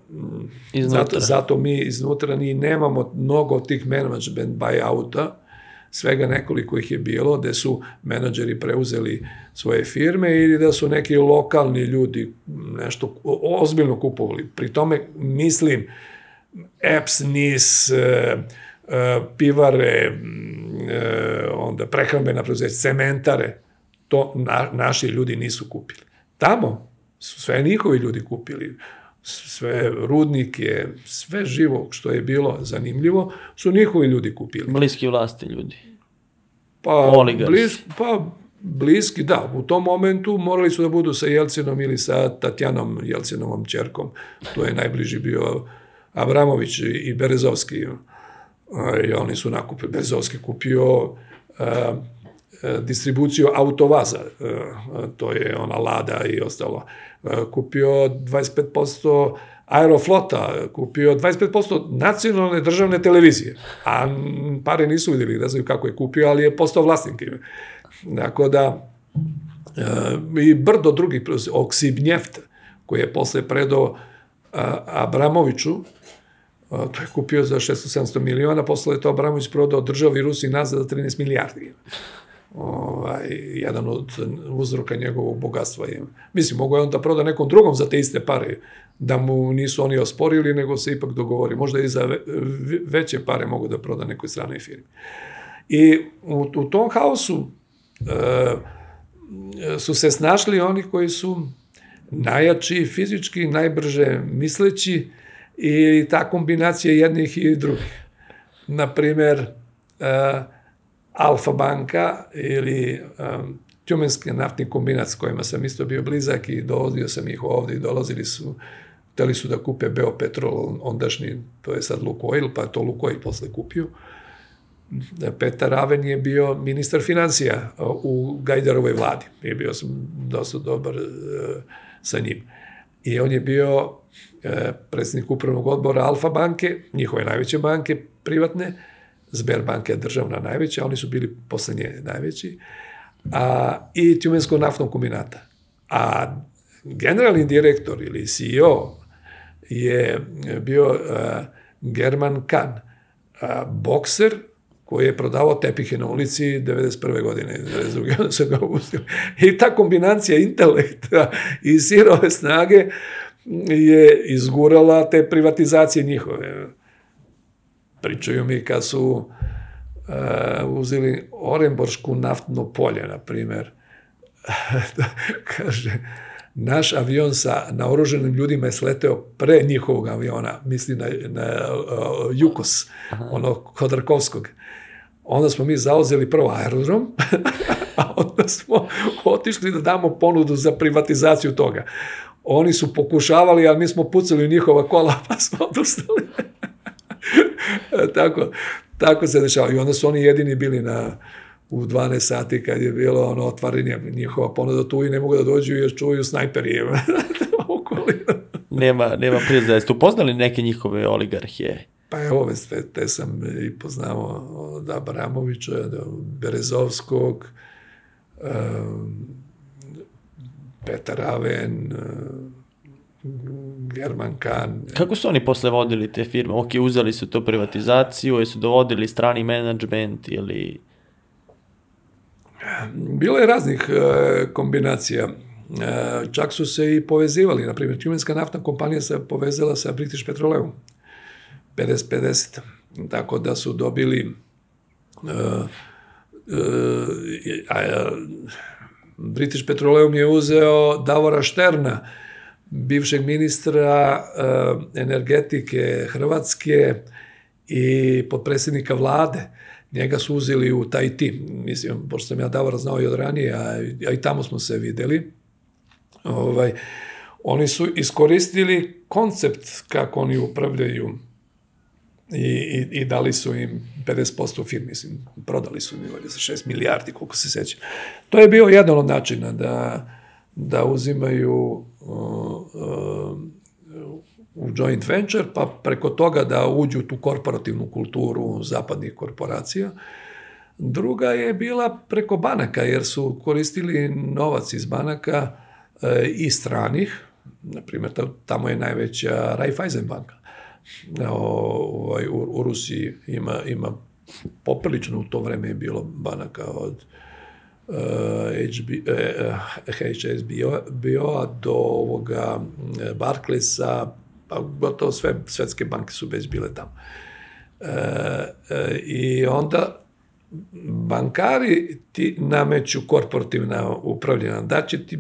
Iznutra. zato, zato mi iznutra ni nemamo mnogo tih management buyouta, svega nekoliko ih je bilo, gde su menadžeri preuzeli svoje firme ili da su neki lokalni ljudi nešto ozbiljno kupovali. Pri tome mislim EPS, NIS, uh, pivare, onda prehrambena preduzeća, cementare, to na, naši ljudi nisu kupili. Tamo su sve njihovi ljudi kupili, sve rudnike, sve živo što je bilo zanimljivo, su njihovi ljudi kupili. Bliski vlasti ljudi. Pa, Oligarsi. blisk, pa bliski, da, u tom momentu morali su da budu sa Jelcinom ili sa Tatjanom Jelcinovom čerkom. To je najbliži bio Abramović i Berezovski i oni su nakupili, Bezovski kupio a, a, distribuciju autovaza, a, to je ona Lada i ostalo, kupio 25% Aeroflota, kupio 25% nacionalne državne televizije, a pare nisu vidjeli, ne znaju kako je kupio, ali je postao vlasnik. Dakle da, i brdo drugih, Oksibnjeft, koji je posle predao Abramoviću, to je kupio za 600-700 miliona, posle je to Abramović prodao državi Rusiji nazad za 13 milijardi. Ovaj, jedan od uzroka njegovog bogatstva je. Mislim, mogo je on da proda nekom drugom za te iste pare, da mu nisu oni osporili, nego se ipak dogovori. Možda i za ve, veće pare mogu da proda nekoj stranoj firmi. I u, u tom haosu e, su se snašli oni koji su najjači fizički, najbrže misleći i ta kombinacija jednih i drugih. Naprimer, uh, Alfa banka ili um, Tjumenski naftni kombinat s kojima sam isto bio blizak i dolazio sam ih ovde i dolazili su, hteli su da kupe Beopetrol, ondašnji, to je sad Lukoil, pa to Lukoil posle kupio. Petar Raven je bio ministar financija u Gajdarovoj vladi. I bio sam dosta dobar uh, sa njim. I on je bio uh, predsednik upravnog odbora Alfa banke, njihove najveće banke, privatne, Sberbanka je državna najveća, oni su bili posle nje najveći, a, i Tjumenskog naftnog kombinata. A generalni direktor ili CEO je bio a, German Kahn, a, bokser koji je prodavao tepihe na ulici 91. godine, 92. su ga. I ta kombinacija intelekta i sirove snage je izgurala te privatizacije njihove. Pričaju mi kad su uh, uzeli Orenboršku naftno polje, na primer. Kaže, naš avion sa naoruženim ljudima je sleteo pre njihovog aviona, misli na, na uh, Jukos, Aha. onog Hodarkovskog. Onda smo mi zauzeli prvo aerodrom, a onda smo otišli da damo ponudu za privatizaciju toga. Oni su pokušavali, ali mi smo pucali u njihova kola, pa smo odustali. tako, tako se dešava. I onda su oni jedini bili na, u 12 sati kad je bilo ono otvaranje njihova ponuda tu i ne mogu da dođu jer čuju snajperi nema, nema prijeza. Jeste upoznali neke njihove oligarhije? Pa evo, ove sve te sam i poznao od Abramovića, do Berezovskog, um, Petar Raven, German Kahn. Kako su oni posle vodili te firme? Ok, uzeli su to privatizaciju, jesu dovodili strani menadžment ili... Bilo je raznih e, kombinacija. E, čak su se i povezivali. Naprimjer, Tjumenska naftna kompanija se povezala sa British Petroleum 50-50. Tako da su dobili e, e, a, British Petroleum je uzeo Davora Šterna, bivšeg ministra uh, energetike Hrvatske i podpredsjednika vlade. Njega su uzeli u taj tim. Mislim, pošto sam ja Davora znao i od ranije, a, a i tamo smo se videli. Ovaj, oni su iskoristili koncept kako oni upravljaju i, i, i dali su im 50% firmi, mislim, prodali su im za 6 milijardi, koliko se seća. To je bio jedan od načina da, da uzimaju u joint venture, pa preko toga da uđu tu korporativnu kulturu zapadnih korporacija. Druga je bila preko banaka, jer su koristili novac iz banaka e, i stranih, na primjer, tamo je najveća Raiffeisen banka. Ovaj, u, u Rusiji ima, ima poprilično u to vreme je bilo banaka od HB, HSBO-a do ovoga Barclaysa, pa gotovo sve svetske banke su već bile tamo. E, e, I onda bankari ti nameću korporativna upravljena, da će ti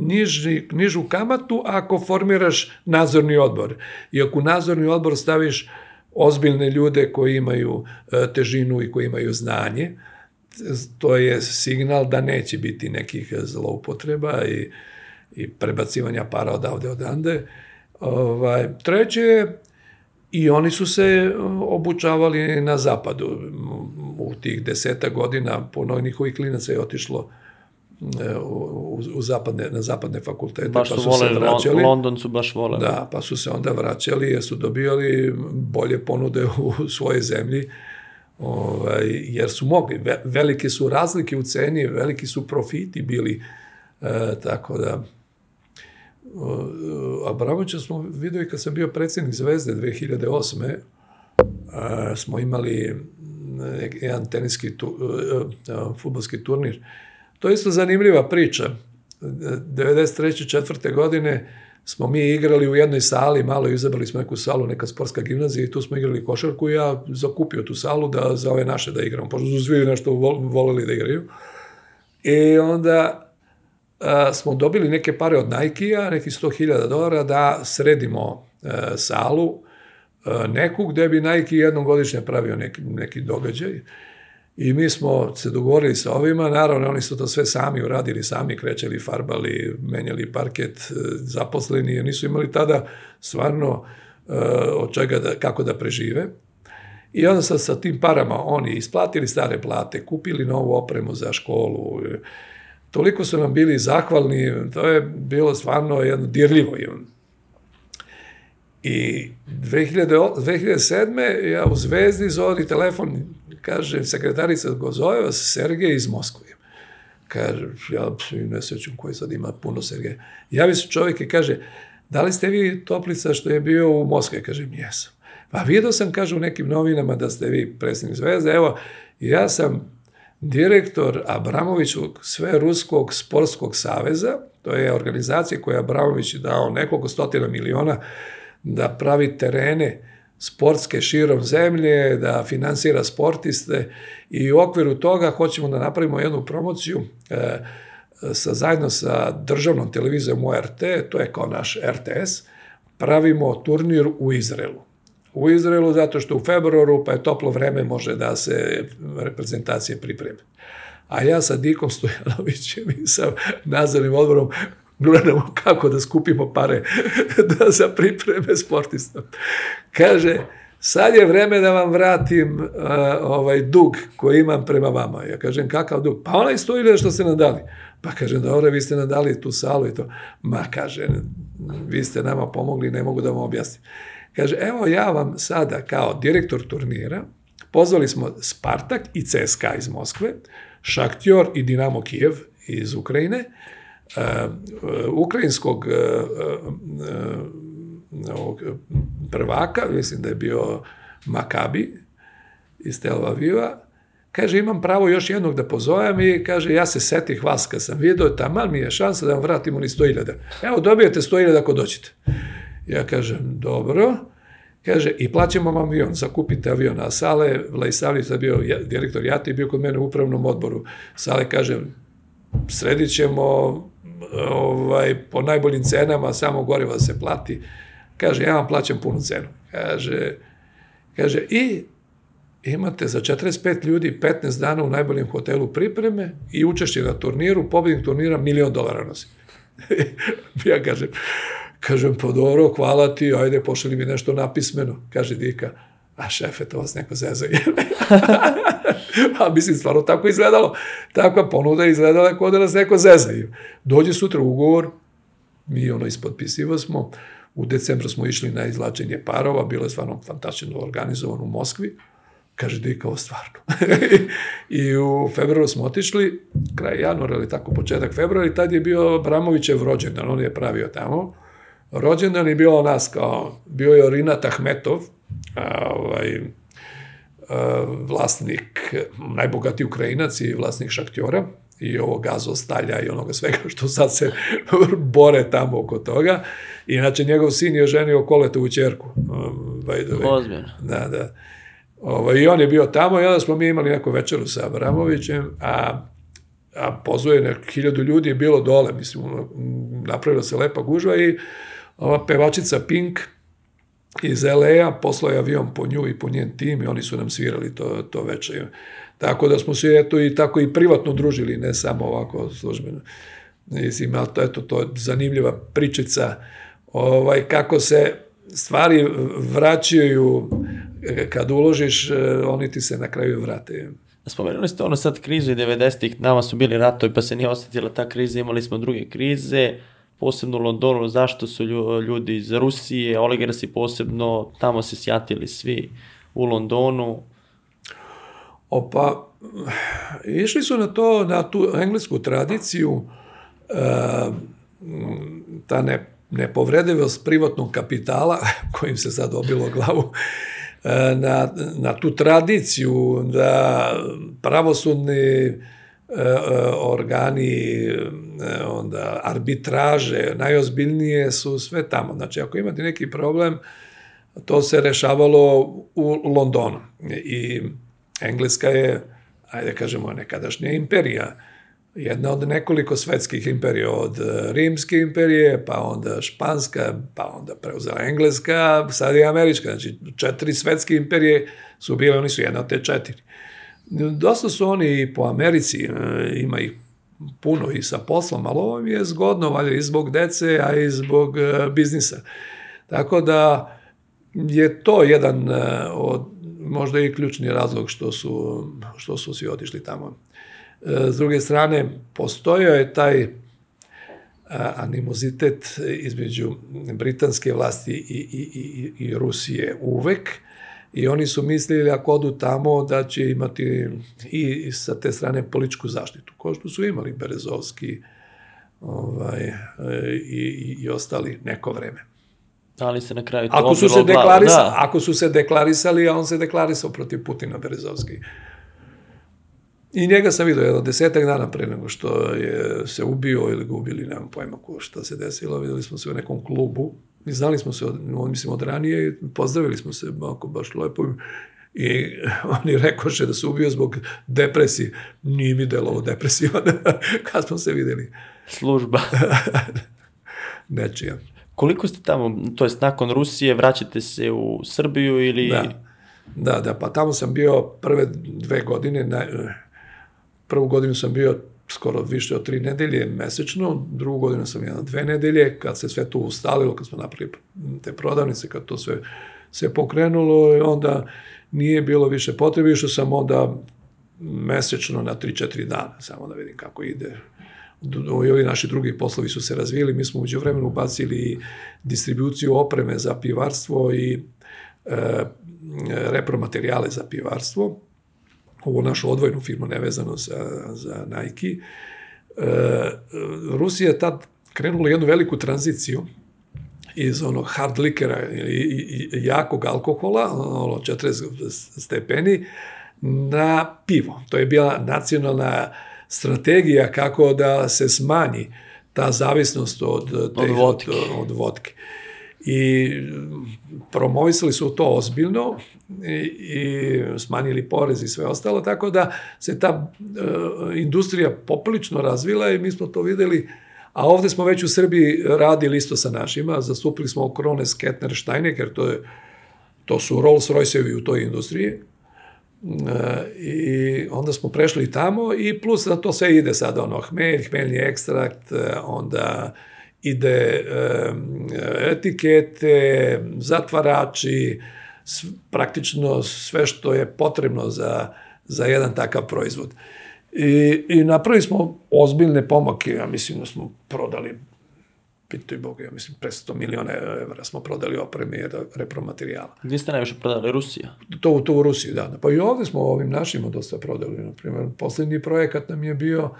niži, nižu kamatu ako formiraš nadzorni odbor. I ako nadzorni odbor staviš ozbiljne ljude koji imaju težinu i koji imaju znanje, to je signal da neće biti nekih zloupotreba i, i prebacivanja para odavde odande. Ovaj, treće, i oni su se obučavali na zapadu. U tih deseta godina puno njihovih klinaca je otišlo e, u, u zapadne, na zapadne fakultete. Baš su, pa su voleli, se vraćali, London su baš voleli. Da, pa su se onda vraćali jer su dobijali bolje ponude u svojoj zemlji ovaj, jer su mogli. Velike su razlike u ceni, veliki su profiti bili, e, tako da Abramovića smo vidio kad sam bio predsjednik Zvezde 2008. E, smo imali jedan teniski tu, e, e, futbolski turnir. To je isto zanimljiva priča. 93. četvrte godine smo mi igrali u jednoj sali, malo izabrali smo neku salu, neka sportska gimnazija i tu smo igrali košarku i ja zakupio tu salu da, za ove naše da igramo, pošto su svi nešto voleli da igraju. I onda a, smo dobili neke pare od Nike-a, nekih 100.000 dolara, da sredimo a, salu a, neku gde bi Nike jednom godišnje pravio neki, neki događaj. I mi smo se dogovorili sa ovima, naravno oni su to sve sami uradili, sami krećali, farbali, menjali parket, e, zaposleni, jer nisu imali tada stvarno uh, od čega da, kako da prežive. I onda sa, sa tim parama oni isplatili stare plate, kupili novu opremu za školu, toliko su nam bili zahvalni, to je bilo stvarno jedno dirljivo. I 2000, 2007. ja u Zvezdi zovem telefon, kaže sekretarica zove vas Sergej iz Moskve. Kaže, ja ne sećam koji sad ima puno Sergeja. Javi se čovjek i kaže, da li ste vi toplica što je bio u Moskvi? Kažem, jesam. Pa vidio sam, kaže u nekim novinama da ste vi predsjednik Zvezde. Evo, ja sam direktor Abramovićog sve ruskog sportskog saveza, to je organizacija koja Abramović dao nekoliko stotina miliona da pravi terene sportske širom zemlje, da finansira sportiste i u okviru toga hoćemo da napravimo jednu promociju e, sa, zajedno sa državnom televizijom ORT, to je kao naš RTS, pravimo turnir u Izraelu. U Izraelu zato što u februaru pa je toplo vreme može da se reprezentacije pripreme. A ja sa Dikom Stojanovićem i sa nadzornim odborom gledamo kako da skupimo pare da za pripreme sportista. Kaže, sad je vreme da vam vratim uh, ovaj dug koji imam prema vama. Ja kažem, kakav dug? Pa onaj sto ili što ste nam dali. Pa kažem, dobro, vi ste nam dali tu salu i to. Ma, kaže, vi ste nama pomogli, ne mogu da vam objasnim. Kaže, evo ja vam sada kao direktor turnira, pozvali smo Spartak i CSKA iz Moskve, Šaktjor i Dinamo Kijev iz Ukrajine, ukrajinskog uh, uh, prvaka, mislim da je bio Makabi iz Tel Aviva, kaže imam pravo još jednog da pozovem i kaže ja se setih vas kad sam vidio, taman mi je šansa da vam vratimo ni 100.000. Evo dobijete 100.000 ako doćete. Ja kažem, dobro. Kaže, i plaćamo vam avion, zakupite avion. A Sale Vlajsavljić je bio direktor Jati, bio kod mene u upravnom odboru. Sale kaže, sredit ćemo ovaj, po najboljim cenama, samo gorivo da se plati. Kaže, ja vam plaćam punu cenu. Kaže, kaže, i imate za 45 ljudi 15 dana u najboljem hotelu pripreme i učešće na turniru, pobednik turnira milion dolara nosi. ja kažem, kažem, pa dobro, hvala ti, ajde, pošli mi nešto napismeno. Kaže Dika, a šefe, to vas neko zezaje. a mislim, stvarno tako izgledalo. Takva ponuda izgledala kao da nas neko zezaju. Dođe sutra ugovor, mi ono ispodpisivo smo, u decembru smo išli na izlačenje parova, bilo je stvarno fantastično organizovano u Moskvi, Kaže, da je kao stvarno. I u februaru smo otišli, kraj januara ili tako, početak februara, i tad je bio Bramovićev rođendan, on je pravio tamo. Rođendan je bio nas kao, bio je Rinat Ahmetov, a, ovaj, a, vlasnik, najbogatiji Ukrajinac i vlasnik Šaktjora i ovog gazostalja i onoga svega što sad se bore tamo oko toga. Inače, njegov sin je ženio koletovu čerku. Um, Ozbiljno. Da, da. Ovo, I on je bio tamo i onda smo mi imali neku večeru sa Abramovićem, a, a pozvoje na hiljadu ljudi je bilo dole, mislim, napravila se lepa gužva i ova pevačica Pink iz LA-a poslao je avion po nju i po njen tim i oni su nam svirali to, to večer. Tako da smo se eto i tako i privatno družili, ne samo ovako službeno. Mislim, to, eto, to je zanimljiva pričica ovaj, kako se stvari vraćaju kad uložiš, e, oni ti se na kraju vrate. Spomenuli ste ono sad krizu i 90-ih, nama su bili ratovi pa se nije osetila ta kriza, imali smo druge krize, posebno u Londonu, zašto su ljudi iz Rusije, oligarsi posebno, tamo se sjatili svi u Londonu. Opa, išli su na to, na tu englesku tradiciju, e, ta ne, nepovredivost privatnog kapitala, kojim se sad obilo glavu, E, na, na tu tradiciju da pravosudni organi, onda arbitraže, najozbiljnije su sve tamo. Znači, ako imate neki problem, to se rešavalo u Londonu. I Engleska je, ajde kažemo, nekadašnja imperija. jedna od nekoliko svetskih imperija, od e, rimske imperije, pa onda španska, pa onda preuzela engleska, sad i američka, znači četiri svetske imperije su bile, oni su jedna od te četiri. Dosta su oni i po Americi, e, ima ih puno i sa poslom, ali ovo je zgodno, valjda i zbog dece, a i zbog e, biznisa. Tako da je to jedan od, možda i ključni razlog što su, što su svi otišli tamo. S druge strane, postojao je taj animozitet između britanske vlasti i, i, i, i Rusije uvek i oni su mislili ako odu tamo da će imati i sa te strane političku zaštitu, kao što su imali Berezovski ovaj, e, i, i ostali neko vreme. Ali se na kraju to ako su se deklarisali, da. Ako su se deklarisali, a on se deklarisao protiv Putina Berezovski. I njega sam vidio jedno desetak dana pre nego što je se ubio ili ga ubili, nemam pojma ko šta se desilo, videli smo se u nekom klubu znali smo se, od, mislim, od ranije i pozdravili smo se ako baš lepo i oni rekoše da se ubio zbog depresije. Nije mi delovo depresivan kad smo se videli. Služba. Nečija. Koliko ste tamo, to jest nakon Rusije, vraćate se u Srbiju ili... Da, da, da pa tamo sam bio prve dve godine, na, Prvu godinu sam bio skoro više od tri nedelje mesečno, drugu godinu sam jedno dve nedelje, kad se sve to ustalilo, kad smo napravili te prodavnice, kad to sve, sve pokrenulo, i onda nije bilo više potrebe, išao sam onda mesečno na 3-4 dana, samo da vidim kako ide. I ovi naši drugi poslovi su se razvili, mi smo uđe vremenu ubacili distribuciju opreme za pivarstvo i e, repromaterijale za pivarstvo, ovu našu odvojnu firmu nevezano za, za Nike, e, Rusija je tad krenula jednu veliku tranziciju iz onog hard likera i, i, i jakog alkohola, ono 40 stepeni, na pivo. To je bila nacionalna strategija kako da se smanji ta zavisnost od, te, od, vodke. od, od vodke. I promovisali su to ozbiljno i, i smanjili porez i sve ostalo, tako da se ta e, industrija poprilično razvila i mi smo to videli, a ovde smo već u Srbiji radili isto sa našima, zastupili smo Krone, Sketner, Steinecker, to, je, to su Rolls Royceovi u toj industriji, e, i onda smo prešli tamo i plus da to sve ide sad ono hmelj, hmeljni ekstrakt, e, onda ide etikete, zatvarači, praktično sve što je potrebno za, za jedan takav proizvod. I, I napravili smo ozbiljne pomake, ja mislim da smo prodali pitaj Boga, ja mislim, pre 100 miliona evra smo prodali opreme i repromaterijala. Gdje ste najviše prodali? Rusija? To, to u Rusiji, da. Pa i ovde smo ovim našima dosta prodali. Na primjer, poslednji projekat nam je bio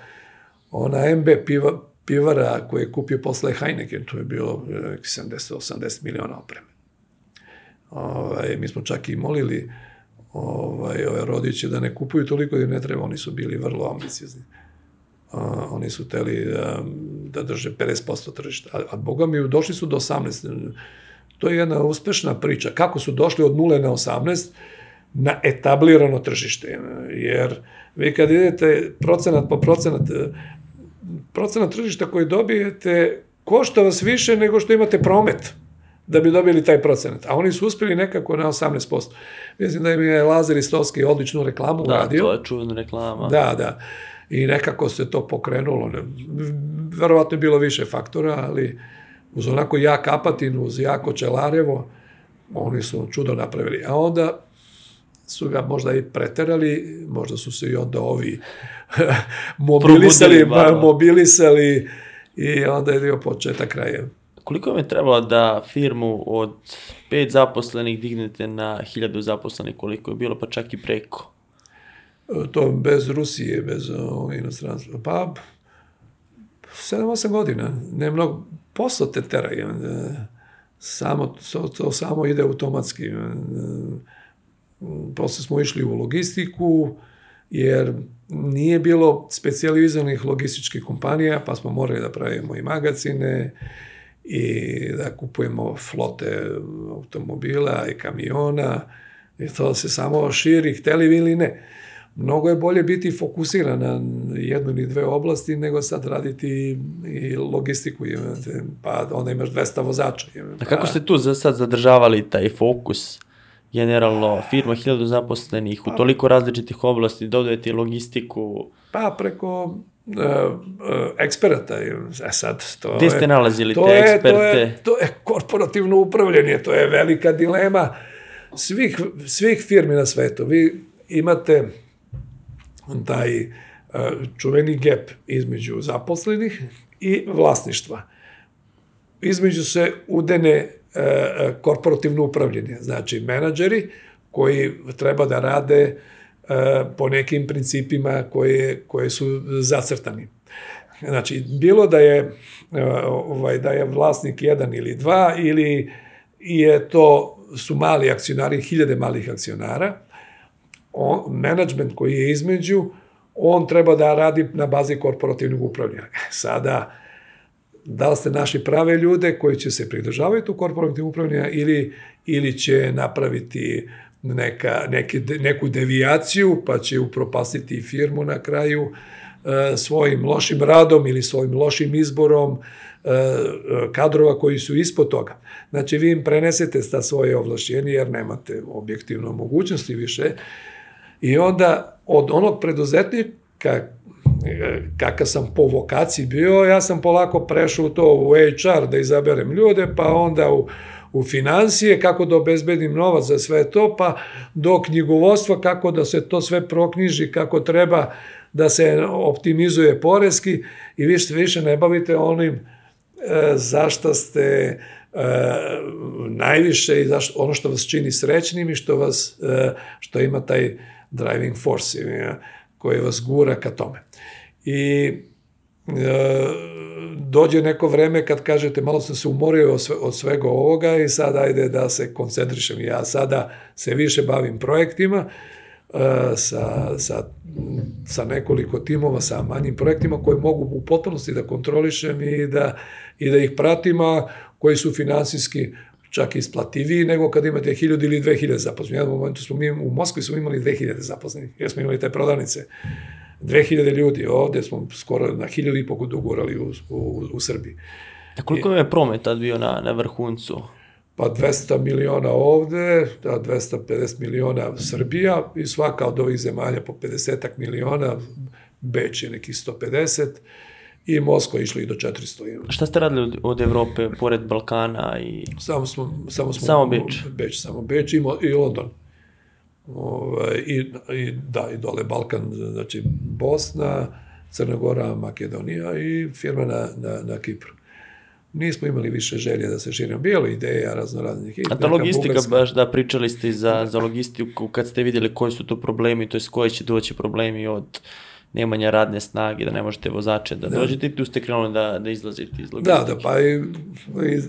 ona MB piva, pivara koje je kupio posle Heineken, to je bilo 70-80 miliona opreme. Ovaj, mi smo čak i molili ovaj, ove rodiće da ne kupuju toliko jer ne treba, oni su bili vrlo ambiciozni. Oni su teli da, da drže 50% tržišta. A, a boga mi, došli su do 18. To je jedna uspešna priča. Kako su došli od 0 na 18 na etablirano tržište. Jer vi kad idete procenat po procenat, procenat tržišta koji dobijete košta vas više nego što imate promet da bi dobili taj procenat. A oni su uspeli nekako na 18%. Mislim da im je Lazar Istovski odličnu reklamu da, uradio. Da, to je čuvena reklama. Da, da. I nekako se to pokrenulo. Verovatno je bilo više faktora, ali uz onako jak Apatin, uz jako Čelarevo, oni su čudo napravili. A onda su ga možda i preterali, možda su se i onda ovi mobilisali, mobilisali i onda je bio početak kraja. Koliko vam je trebalo da firmu od pet zaposlenih dignete na hiljadu zaposlenih, koliko je bilo, pa čak i preko? E, to bez Rusije, bez inostranstva. Pa, 7-8 godina. Ne mnogo, posao te tera. E, samo, to, to samo ide automatski. Posle smo išli u logistiku, jer nije bilo specializovanih logističkih kompanija, pa smo morali da pravimo i magazine, i da kupujemo flote automobila i kamiona i to se samo širi, hteli vi ili ne. mnogo je bolje biti fokusiran na jednu ili dve oblasti nego sad raditi i logistiku, pa onda imaš 200 vozača. A kako ste tu za sad zadržavali taj fokus? Generalno, firma 1000 zaposlenih u toliko različitih oblasti, dodajete logistiku. Pa preko uh, eksperata. E sad, to Gde ste nalazili to te je, eksperte? To je, to je korporativno upravljanje, to je velika dilema svih, svih firmi na svetu. Vi imate taj uh, čuveni gap između zaposlenih i vlasništva. Između se udene korporativno upravljanje, znači menadžeri koji treba da rade uh, po nekim principima koje, koje su zacrtani. Znači, bilo da je, ovaj, da je vlasnik jedan ili dva, ili je to su mali akcionari, hiljade malih akcionara, on, management koji je između, on treba da radi na bazi korporativnog upravljanja. Sada, da li ste našli prave ljude koji će se pridržavati u korporativnog upravljanja ili, ili će napraviti neka, neke, neku devijaciju pa će upropastiti firmu na kraju e, svojim lošim radom ili svojim lošim izborom e, kadrova koji su ispod toga. Znači, vi im prenesete sta svoje ovlašćenje jer nemate objektivno mogućnosti više i onda od onog preduzetnika kakav sam po vokaciji bio, ja sam polako prešao u to u HR da izaberem ljude, pa onda u, u financije, kako da obezbedim novac za sve to, pa do knjigovodstva, kako da se to sve proknjiži, kako treba da se optimizuje poreski. I vi se više ne bavite onim e, zašto ste e, najviše i zašto, ono što vas čini srećnim i što vas, e, što ima taj driving force ja, koji vas gura ka tome. I e, dođe neko vreme kad kažete malo sam se umorio od, sve, od svega ovoga i sad ajde da se koncentrišem. Ja sada se više bavim projektima e, sa, sa, sa nekoliko timova, sa manjim projektima koje mogu u potpunosti da kontrolišem i da, i da ih pratim, a koji su finansijski čak isplativiji nego kad imate 1000 ili 2000 zaposlenih. U jednom momentu smo mi u Moskvi smo imali 2000 zaposlenih, jer smo imali te prodavnice. 2000 ljudi, ovde smo skoro na 1000 i pol dogurali u, u, u Srbiji. A koliko je promet tad bio na, na vrhuncu? Pa 200 miliona ovde, da 250 miliona Srbija i svaka od ovih zemalja po 50 miliona, Beč je neki 150 i Moskva išla i do 400. Šta ste radili od, od Evrope, pored Balkana i... Samo smo, samo smo Samo Beč. Beč, samo Beč i, i London. Ove, i, i, da, i dole Balkan, znači Bosna, Crna Gora, Makedonija i firma na, na, na Kipru. Nismo imali više želje da se širimo. Bilo ideja razno raznih. A ta logistika, bugarska. baš da pričali ste za, za logistiku, kad ste videli koji su to problemi, to je koji će doći problemi od nemanja radne snage, da ne možete vozače da, da. dođete i tu ste krenuli da, da izlazite iz logistike. Da, da, pa i,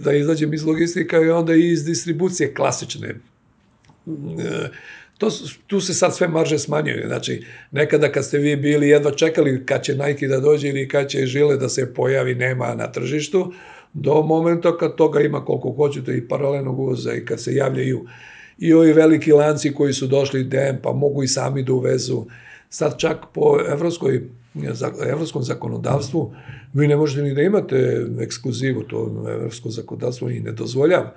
da izađem iz logistika i onda i iz distribucije klasične. E, to, tu se sad sve marže smanjuju. Znači, nekada kad ste vi bili jedva čekali kad će Nike da dođe ili kad će žile da se pojavi, nema na tržištu, do momenta kad toga ima koliko hoćete i paralelnog uvoza i kad se javljaju i ovi veliki lanci koji su došli DM, pa mogu i sami da uvezu. Sad čak po evropskoj, evropskom zakonodavstvu vi ne možete ni da imate ekskluzivu, to evropsko zakonodavstvo i ne dozvoljava.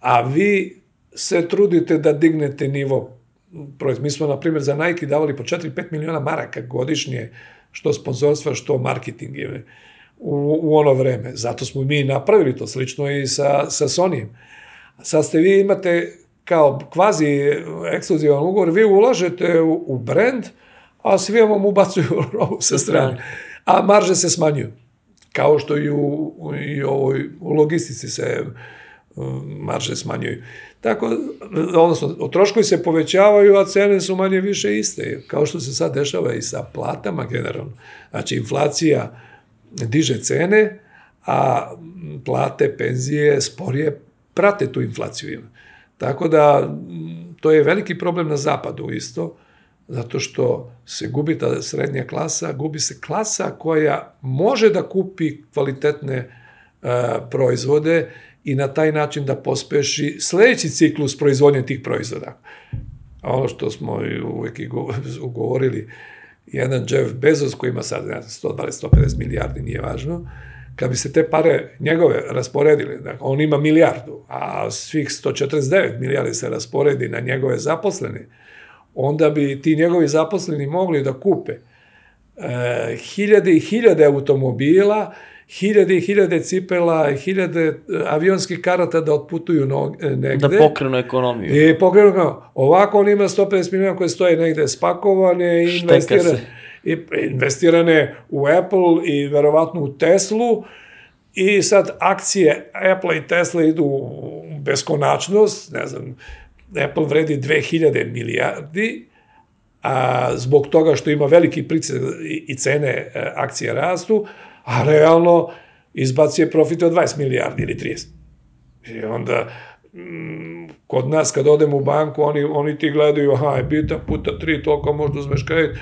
A vi se trudite da dignete nivo proizvod. Mi smo, na primjer, za Nike davali po 4-5 miliona maraka godišnje, što sponzorstva, što marketing je u, u ono vreme. Zato smo mi napravili to slično i sa, sa Sonyjem. Sad ste vi imate kao kvazi ekskluzivan ugovor, vi ulažete u, u brand, a svi vam ubacuju robu sa strane. A marže se smanjuju. Kao što i u, i ovoj, u logistici se marže smanjuju. Tako, odnosno, troškovi se povećavaju, a cene su manje više iste, kao što se sad dešava i sa platama generalno. Znači, inflacija diže cene, a plate, penzije sporije prate tu inflaciju. Tako da, to je veliki problem na zapadu isto, zato što se gubi ta srednja klasa, gubi se klasa koja može da kupi kvalitetne uh, proizvode i na taj način da pospeši sledeći ciklus proizvodnje tih proizvoda. A ono što smo i uvek i go- ugovorili, jedan Jeff Bezos koji ima sad ne znam, 120-150 milijardi, nije važno, kad bi se te pare njegove rasporedili, dakle, on ima milijardu, a svih 149 milijardi se rasporedi na njegove zaposlene, onda bi ti njegovi zaposleni mogli da kupe e, hiljade i hiljade automobila, hiljade i hiljade cipela, hiljade e, avionskih karata da otputuju no, e, negde. Da pokrenu ekonomiju. I pokrenu kao, ovako on ima 150 miliona koje stoje negde spakovane i se. i investirane u Apple i verovatno u Teslu i sad akcije Apple i Tesla idu u beskonačnost, ne znam, Apple vredi 2000 milijardi, a zbog toga što ima veliki pricak i, cene e, akcije rastu, a realno izbacije profite od 20 milijardi ili 30. I onda mm, kod nas kad odemo u banku, oni, oni ti gledaju, aha, je bita puta tri, toliko možda uzmeš kredit,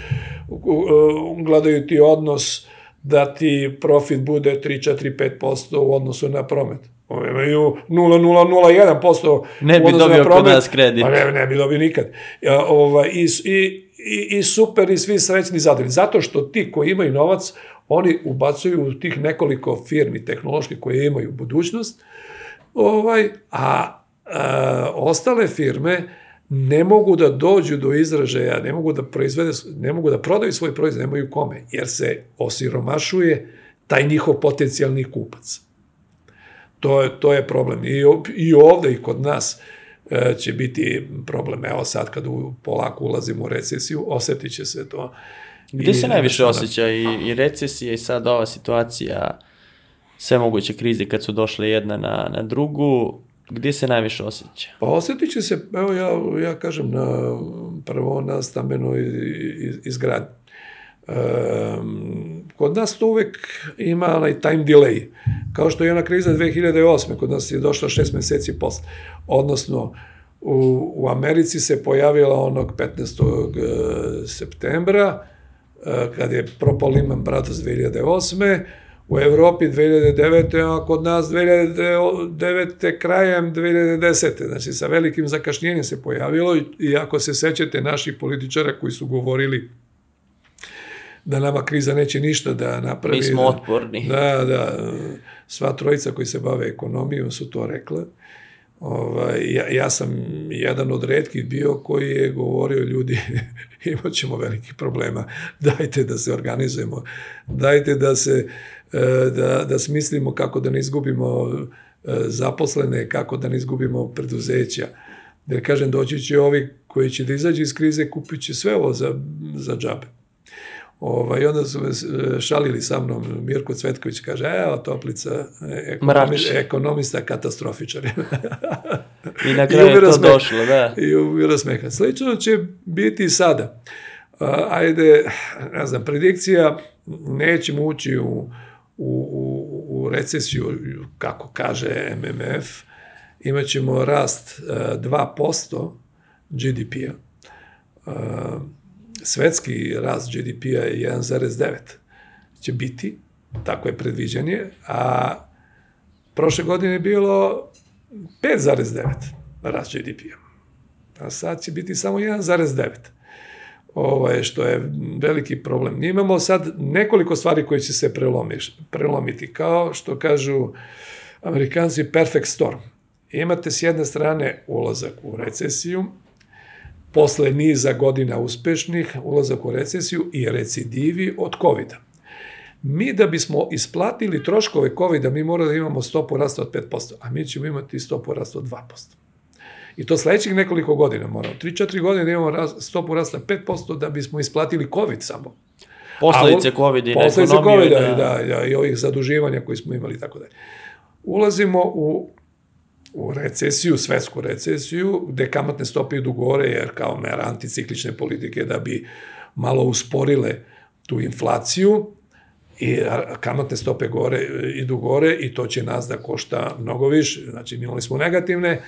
gledaju ti odnos da ti profit bude 3, 4, 5% u odnosu na promet. Oni imaju 0,001% Ne bi dobio na kod promet. nas kredit. Pa ne, ne bi dobio nikad. Ja, ovaj, i, i, i, I super i svi srećni zadovoljni. Zato što ti koji imaju novac, oni ubacuju u tih nekoliko firmi tehnoloških koje imaju budućnost, ovaj, a, a ostale firme ne mogu da dođu do izražaja, ne mogu da proizvede, ne mogu da prodaju svoj proizvod, nemaju kome, jer se osiromašuje taj njihov potencijalni kupac. To je, to je problem. I, I ovde i kod nas e, će biti problem. Evo sad kad u, polako ulazimo u recesiju, osetit će se to. Gde I se najviše jednostavno- osjeća i, i recesija i sad ova situacija, sve moguće krize kad su došle jedna na, na drugu, gde se najviše osjeća? Pa osetit će se, evo ja, ja kažem, na, prvo na stambenoj iz- izgradnji. Um, kod nas to uvek ima onaj time delay. Kao što je ona kriza 2008. Kod nas je došla šest meseci posle. Odnosno, u, u Americi se pojavila onog 15. e, septembra, e, kad je propao Lehman Brothers 2008. U Evropi 2009. a kod nas 2009. krajem 2010. Znači sa velikim zakašnjenjem se pojavilo i- ako se sećate naših političara koji su govorili da nama kriza neće ništa da napravi. Mi smo da, otporni. Da, da, sva trojica koji se bave ekonomijom su to rekle. Ovaj, ja, ja sam jedan od redkih bio koji je govorio ljudi imat ćemo velikih problema, dajte da se organizujemo, dajte da se e, da, da smislimo kako da ne izgubimo e, zaposlene, kako da ne izgubimo preduzeća. Jer kažem, doći će ovi koji će da izađu iz krize, kupit će sve ovo za, za džabe. Ovaj, onda su me e, šalili sa mnom, Mirko Cvetković kaže, evo Toplica, e, ekonomi, ekonomista, katastrofičar. I na I kraju je umira to smeh. došlo, da. I umira smeha. Slično će biti i sada. Ajde, ne znam, predikcija, nećemo ući u, u, u, u recesiju, kako kaže MMF, imaćemo rast a, 2% GDP-a. Svetski rast GDP-a je 1,9 će biti, tako je predviđanje, a prošle godine je bilo 5,9 rast GDP-a. A sad će biti samo 1,9 ovaj, što je veliki problem. Mi imamo sad nekoliko stvari koje će se prelomiš, prelomiti, kao što kažu amerikanci perfect storm. Imate s jedne strane ulazak u recesiju, posle niza godina uspešnih, ulazak u recesiju i recidivi od covid -a. Mi da bismo isplatili troškove covid mi moramo da imamo stopu rasta od 5%, a mi ćemo imati stopu rasta od 2%. I to sledećih nekoliko godina moramo. 3-4 godine da imamo stopu rasta 5% da bismo isplatili COVID samo. Posledice A u- COVID i na Posledice ekonomiju. COVID, i da, da, da, i ovih zaduživanja koji smo imali i tako dalje. Ulazimo u, u recesiju, svetsku recesiju, gde kamatne stope idu gore, jer kao mera anticiklične politike da bi malo usporile tu inflaciju, i kamatne stope gore idu gore i to će nas da košta mnogo više. Znači, imali smo negativne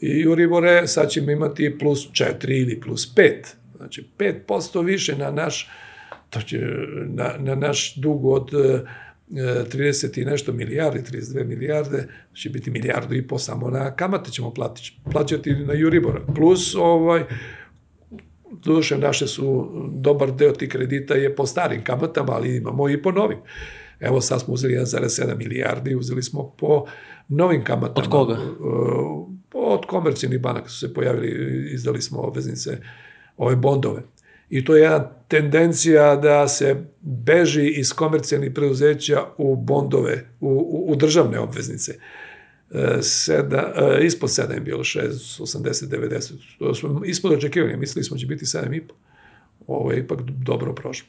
i Euribore, sad ćemo imati plus 4 ili plus 5. Znači, 5% više na naš, to će, na, na naš dug od e, 30 i nešto milijardi, 32 milijarde, će biti milijardu i po samo na kamate ćemo platiti, plaćati na Euribor. Plus ovaj, Doduše, naše su, dobar deo tih kredita je po starim kamatama, ali imamo i po novim. Evo sad smo uzeli 1,7 milijardi, uzeli smo po novim kamatama. Od koga? Od komercijalnih banaka su se pojavili, izdali smo obveznice, ove bondove. I to je jedna tendencija da se beži iz komercijalnih preduzeća u bondove, u, u, u državne obveznice. E, Seda, e, ispod 7 je bilo 6, 80, 90. To smo ispod očekivanja, mislili smo da će biti 7,5. Ovo je ipak dobro prošlo.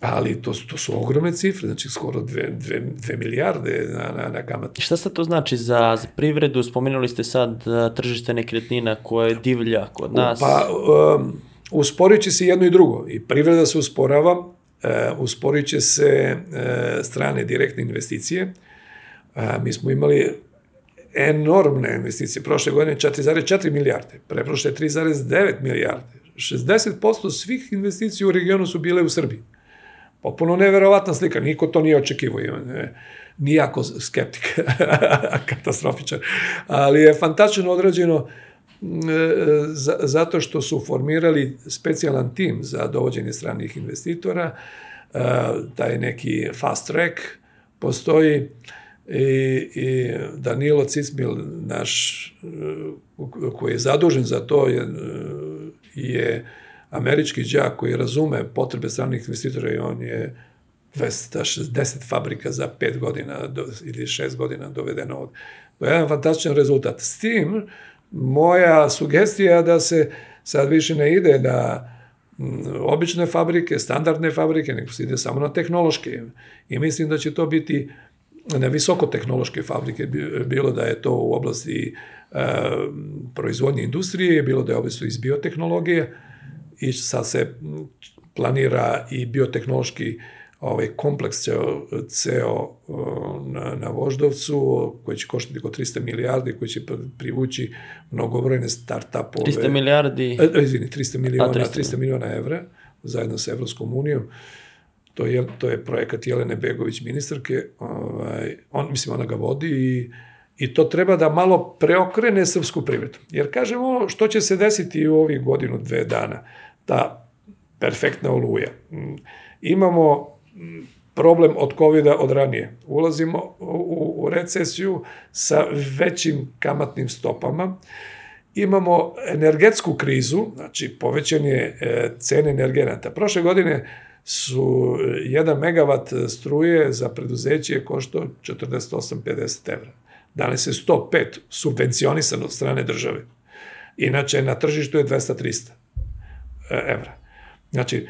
Ali to, to su ogromne cifre, znači skoro 2, 2, 2 milijarde na, na, na kamate. I Šta sad to znači za, za privredu? Spomenuli ste sad uh, tržište nekretnina koje divlja kod nas. Pa, um, usporit će se jedno i drugo. I privreda se usporava, uh, usporit će se uh, strane direktne investicije. Uh, mi smo imali enormne investicije. Prošle godine 4,4 milijarde, preprošle 3,9 milijarde. 60% svih investicija u regionu su bile u Srbiji. Potpuno neverovatna slika, niko to nije očekivao. Nijako skeptik, katastrofičan. Ali je fantastično odrađeno e, zato što su formirali specijalan tim za dovođenje stranih investitora, e, taj neki fast track postoji i, i Danilo Cicmil, naš, e, koji je zadužen za to, je, e, je američki đak koji razume potrebe stranih investitora i on je 260 fabrika za 5 godina do, ili 6 godina dovedeno od. To je jedan fantastičan rezultat. S tim, moja sugestija da se sad više ne ide na obične fabrike, standardne fabrike, nego se ide samo na tehnološke. I mislim da će to biti na visokotehnološke fabrike, bi- bilo da je to u oblasti e, proizvodnje industrije, bilo da je oblasti iz biotehnologije, i sad se planira i biotehnološki ovaj kompleks ceo, ceo na, na Voždovcu, koji će koštati oko 300 milijardi, koji će pri- privući mnogobrojne start-upove. 300 milijardi. E, e, izvini, 300 miliona, 300 300, miliona evra, zajedno sa Evropskom unijom. To je, to je projekat Jelene Begović, ministarke. Ovaj, on, mislim, ona ga vodi i, i to treba da malo preokrene srpsku privredu. Jer kažemo, što će se desiti u ovih godinu, dve dana, ta perfektna oluja. Mm, Imamo problem od covid od ranije. Ulazimo u, u, recesiju sa većim kamatnim stopama, imamo energetsku krizu, znači povećan je e, cene energenata. Prošle godine su e, 1 megavat struje za preduzeće koštao 48-50 evra. Danas je 105 subvencionisan od strane države. Inače, na tržištu je 200-300 e, evra. Znači,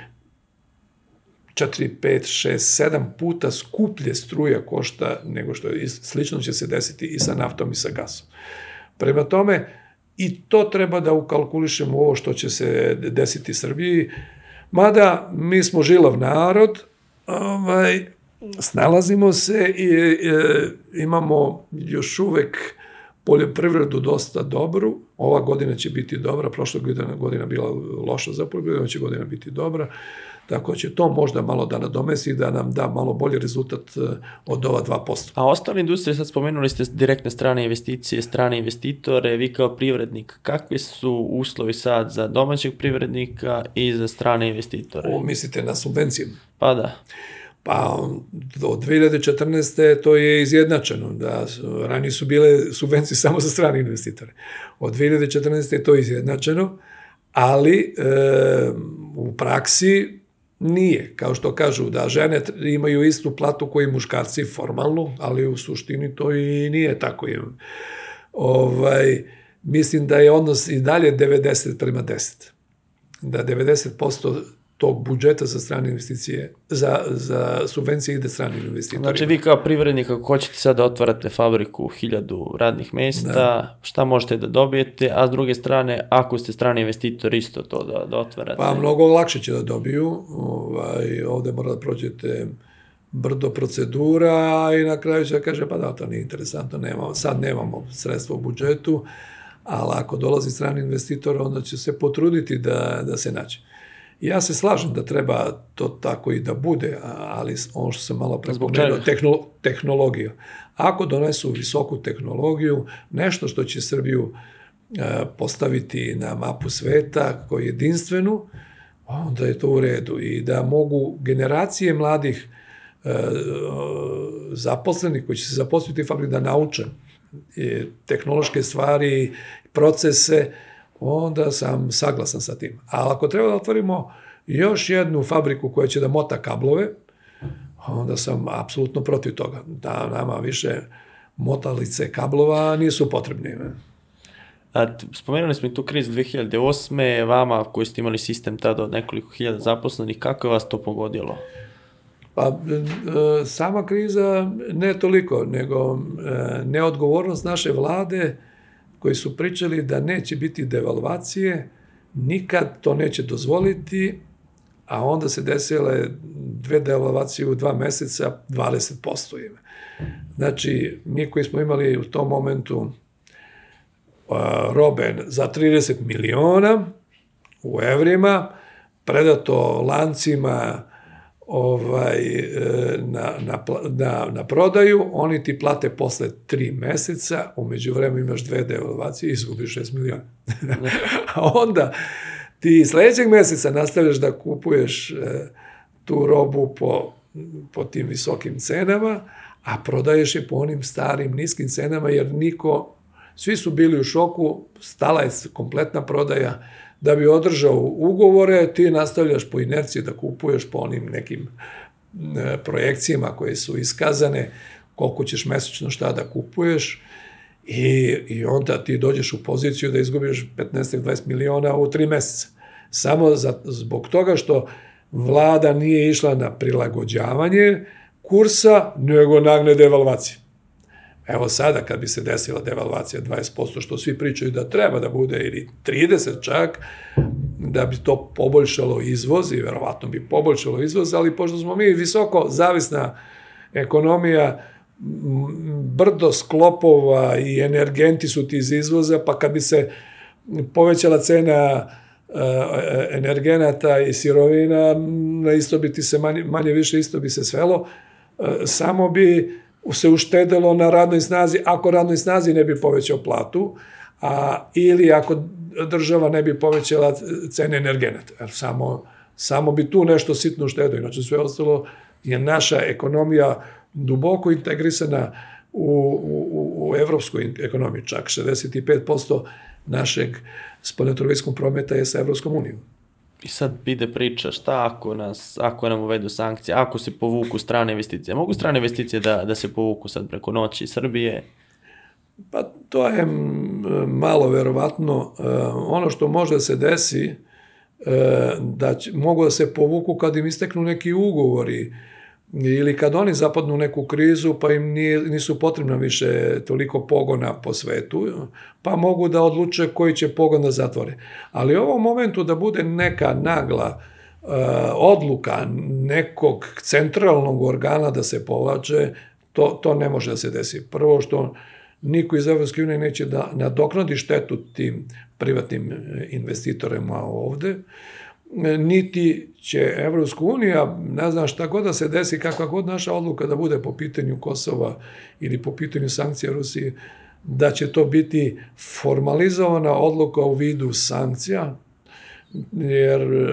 4, 5, 6, 7 puta skuplje struja košta nego što je, slično će se desiti i sa naftom i sa gasom. Prema tome, i to treba da ukalkulišemo ovo što će se desiti Srbiji, mada mi smo žilav narod, ovaj, snalazimo se i e, imamo još uvek poljoprivredu dosta dobru, ova godina će biti dobra, prošla godina, godina bila loša za poljoprivredu, će godina biti dobra, tako će to možda malo da nadomesi da nam da malo bolji rezultat e, od ova 2%. A ostale industrije, sad spomenuli ste direktne strane investicije, strane investitore, vi kao privrednik, kakvi su uslovi sad za domaćeg privrednika i za strane investitore? O, mislite na subvencije? Pa da. Pa do 2014. to je izjednačeno, da ranije su bile subvencije samo za strane investitore. Od 2014. je to izjednačeno, ali e, u praksi nije. Kao što kažu da žene imaju istu platu koji muškarci formalno, ali u suštini to i nije tako. Ovaj, mislim da je odnos i dalje 90 prema 10 da 90% tog budžeta za strane investicije, za, za subvencije ide stranim investitorima. Znači vi kao privrednik, ako hoćete sad da otvarate fabriku hiljadu radnih mesta, da. šta možete da dobijete, a s druge strane, ako ste strani investitor, isto to da, da otvarate. Pa mnogo lakše će da dobiju. Ovaj, ovde mora da prođete brdo procedura i na kraju će da kaže pa da, to nije interesantno, nemamo, sad nemamo sredstva u budžetu, ali ako dolazi strani investitor, onda će se potruditi da, da se nađe. Ja se slažem da treba to tako i da bude, ali ono što sam malo prepomenuo, čega? tehno, tehnologija. Ako donesu visoku tehnologiju, nešto što će Srbiju postaviti na mapu sveta koji je jedinstvenu, onda je to u redu i da mogu generacije mladih e, zaposlenih koji će se zaposliti u fabrik da nauče e, tehnološke stvari, procese, onda sam saglasan sa tim. Ali ako treba da otvorimo još jednu fabriku koja će da mota kablove, onda sam apsolutno protiv toga. Da nama više motalice kablova nisu potrebne. Ne? A, spomenuli smo i tu krizu 2008. Vama koji ste imali sistem tada od nekoliko hiljada zaposlenih, kako je vas to pogodilo? Pa, e, sama kriza ne toliko, nego e, neodgovornost naše vlade koji su pričali da neće biti devalvacije, nikad to neće dozvoliti, a onda se desile dve devalvacije u dva meseca, 20% ime. Znači, mi koji smo imali u tom momentu robe za 30 miliona u evrima, predato lancima ovaj, e, na, na, na, na prodaju, oni ti plate posle tri meseca, umeđu vremenu imaš dve devalvacije i izgubiš 6 miliona. A onda ti sledećeg meseca nastavljaš da kupuješ e, tu robu po, po tim visokim cenama, a prodaješ je po onim starim niskim cenama, jer niko Svi su bili u šoku, stala je kompletna prodaja, da bi održao ugovore, ti nastavljaš po inerciji da kupuješ po onim nekim e, projekcijama koje su iskazane, koliko ćeš mesečno šta da kupuješ, i, i onda ti dođeš u poziciju da izgubiš 15-20 miliona u tri meseca. Samo za, zbog toga što vlada nije išla na prilagođavanje kursa, nego nagne devalvacije. Evo sada kad bi se desila devalvacija 20%, što svi pričaju da treba da bude, ili 30 čak, da bi to poboljšalo izvoz i verovatno bi poboljšalo izvoz, ali pošto smo mi visoko zavisna ekonomija, brdo sklopova i energenti su ti iz izvoza, pa kad bi se povećala cena e, energenata i sirovina, na isto bi ti se manje, manje više isto bi se svelo, e, samo bi se uštedelo na radnoj snazi, ako radnoj snazi ne bi povećao platu, a, ili ako država ne bi povećala cene energenata. Jer samo, samo bi tu nešto sitno uštedao, inače sve ostalo je naša ekonomija duboko integrisana u, u, u evropsku ekonomiju, čak 65% našeg spoljnotrgovinskog prometa je sa Evropskom unijom. I sad ide priča šta ako, nas, ako nam uvedu sankcije, ako se povuku strane investicije. Mogu strane investicije da, da se povuku sad preko noći Srbije? Pa to je malo verovatno. E, ono što može da se desi, e, da će, mogu da se povuku kad im isteknu neki ugovori, ili kad oni zapadnu u neku krizu pa im nije, nisu potrebna više toliko pogona po svetu, pa mogu da odluče koji će pogon da zatvore. Ali u ovom momentu da bude neka nagla uh, odluka nekog centralnog organa da se povlače, to, to ne može da se desi. Prvo što niko iz Evropske unije neće da nadoknadi štetu tim privatnim investitorima ovde. Niti će Evropska unija, ne znam šta god da se desi, kakva god naša odluka da bude po pitanju Kosova ili po pitanju sankcija Rusije, da će to biti formalizovana odluka u vidu sankcija, jer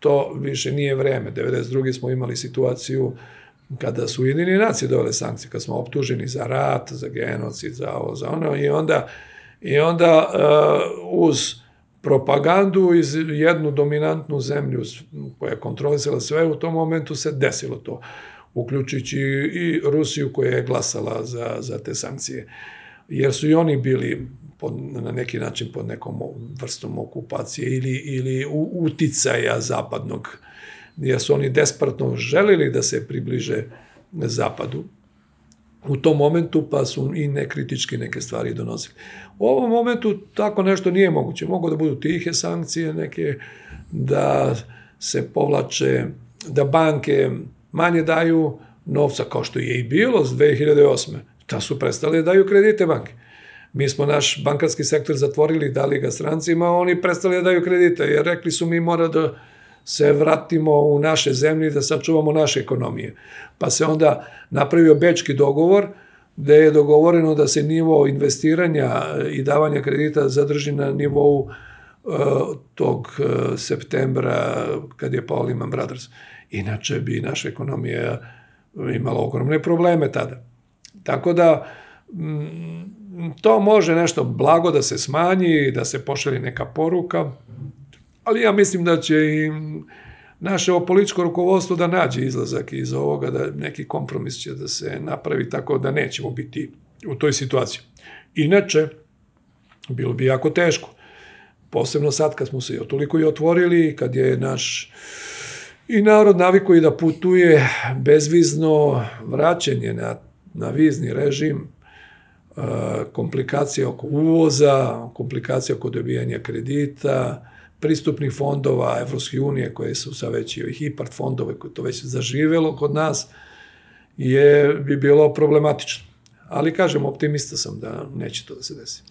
to više nije vreme. 92. smo imali situaciju kada su jedini nacije dovele sankcije, kad smo optuženi za rat, za genocid, za ovo, za ono, i onda, i onda uh, uz propagandu iz jednu dominantnu zemlju koja je kontrolisala sve, u tom momentu se desilo to, uključujući i Rusiju koja je glasala za, za te sankcije. Jer su i oni bili pod, na neki način pod nekom vrstom okupacije ili, ili uticaja zapadnog, jer su oni desperatno želili da se približe zapadu u tom momentu, pa su i nekritički neke stvari donosili. U ovom momentu tako nešto nije moguće. Mogu da budu tihe sankcije neke, da se povlače, da banke manje daju novca, kao što je i bilo s 2008. Da su prestali da daju kredite banke. Mi smo naš bankarski sektor zatvorili, dali ga strancima, oni prestali da daju kredite, jer rekli su mi mora da se vratimo u naše zemlje da sačuvamo naše ekonomije. Pa se onda napravio bečki dogovor gde je dogovoreno da se nivo investiranja i davanja kredita zadrži na nivou e, tog e, septembra kad je pao Lehman Brothers. Inače bi naša ekonomija imala ogromne probleme tada. Tako da, mm, to može nešto blago da se smanji, da se pošalje neka poruka, ali ja mislim da će i naše političko rukovodstvo da nađe izlazak iz ovoga, da neki kompromis će da se napravi tako da nećemo biti u toj situaciji. Inače, bilo bi jako teško. Posebno sad kad smo se toliko i otvorili, kad je naš i narod naviku i da putuje bezvizno vraćanje na, na vizni režim, komplikacije oko uvoza, komplikacije oko dobijanja kredita, pristupnih fondova Evropske unije koje su sa već i HIPART fondove koje to već zaživelo kod nas je bi bilo problematično. Ali kažem, optimista sam da neće to da se desi.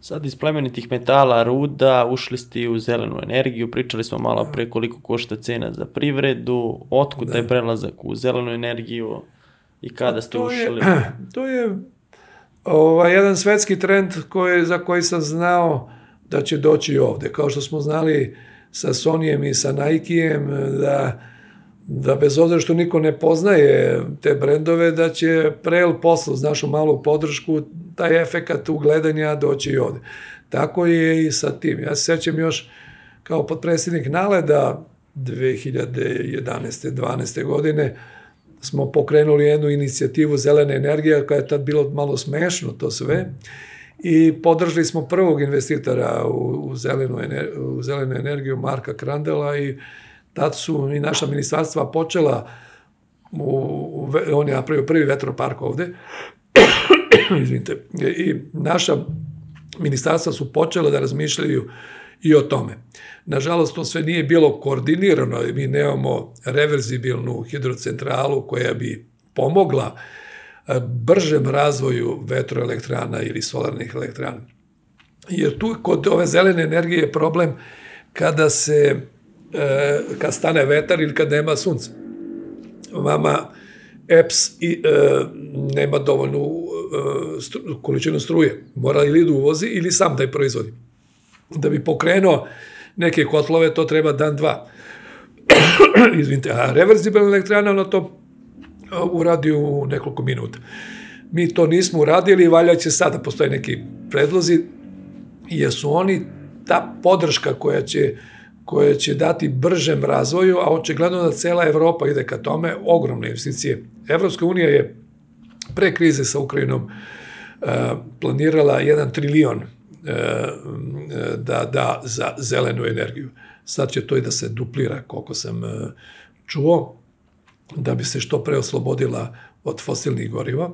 Sad iz plemenitih metala, ruda, ušli ste u zelenu energiju, pričali smo malo pre koliko košta cena za privredu, otkud da. taj prelazak u zelenu energiju i kada ste to ušli? Je, to je ovaj, jedan svetski trend koji, za koji sam znao da će doći ovde. Kao što smo znali sa Sonyjem i sa Nikeem, da, da bez obzira što niko ne poznaje te brendove, da će Prel poslu uz našu malu podršku taj efekat ugledanja doći i ovde. Tako je i sa tim. Ja se sećam još kao podpredsjednik Naleda 2011. 12. godine smo pokrenuli jednu inicijativu Zelene energije, koja je tad bilo malo smešno to sve. Mm i podržali smo prvog investitora u, u, zelenu, ener, u zelenu energiju Marka Krandela i tad su i naša ministarstva počela u, u, on je napravio prvi vetropark ovde izvinite i naša ministarstva su počela da razmišljaju i o tome. Nažalost, to sve nije bilo koordinirano, mi nemamo reverzibilnu hidrocentralu koja bi pomogla uh, bržem razvoju vetroelektrana ili solarnih elektrana. Jer tu kod ove zelene energije je problem kada se e, kad stane vetar ili kad nema sunca. Vama EPS i, e, nema dovoljnu e, stru, količinu struje. Mora ili da uvozi ili sam da je proizvodi. Da bi pokrenuo neke kotlove, to treba dan, dva. Izvinite, a reverzibilna elektrana, ono to uradi u nekoliko minuta. Mi to nismo uradili, valja će sada, postoje neki predlozi, jer su oni ta podrška koja će koja će dati bržem razvoju, a očigledno da cela Evropa ide ka tome, ogromne investicije. Evropska unija je pre krize sa Ukrajinom uh, planirala 1 trilion uh, da da za zelenu energiju. Sad će to i da se duplira, koliko sam uh, čuo da bi se što pre oslobodila od fosilnih goriva.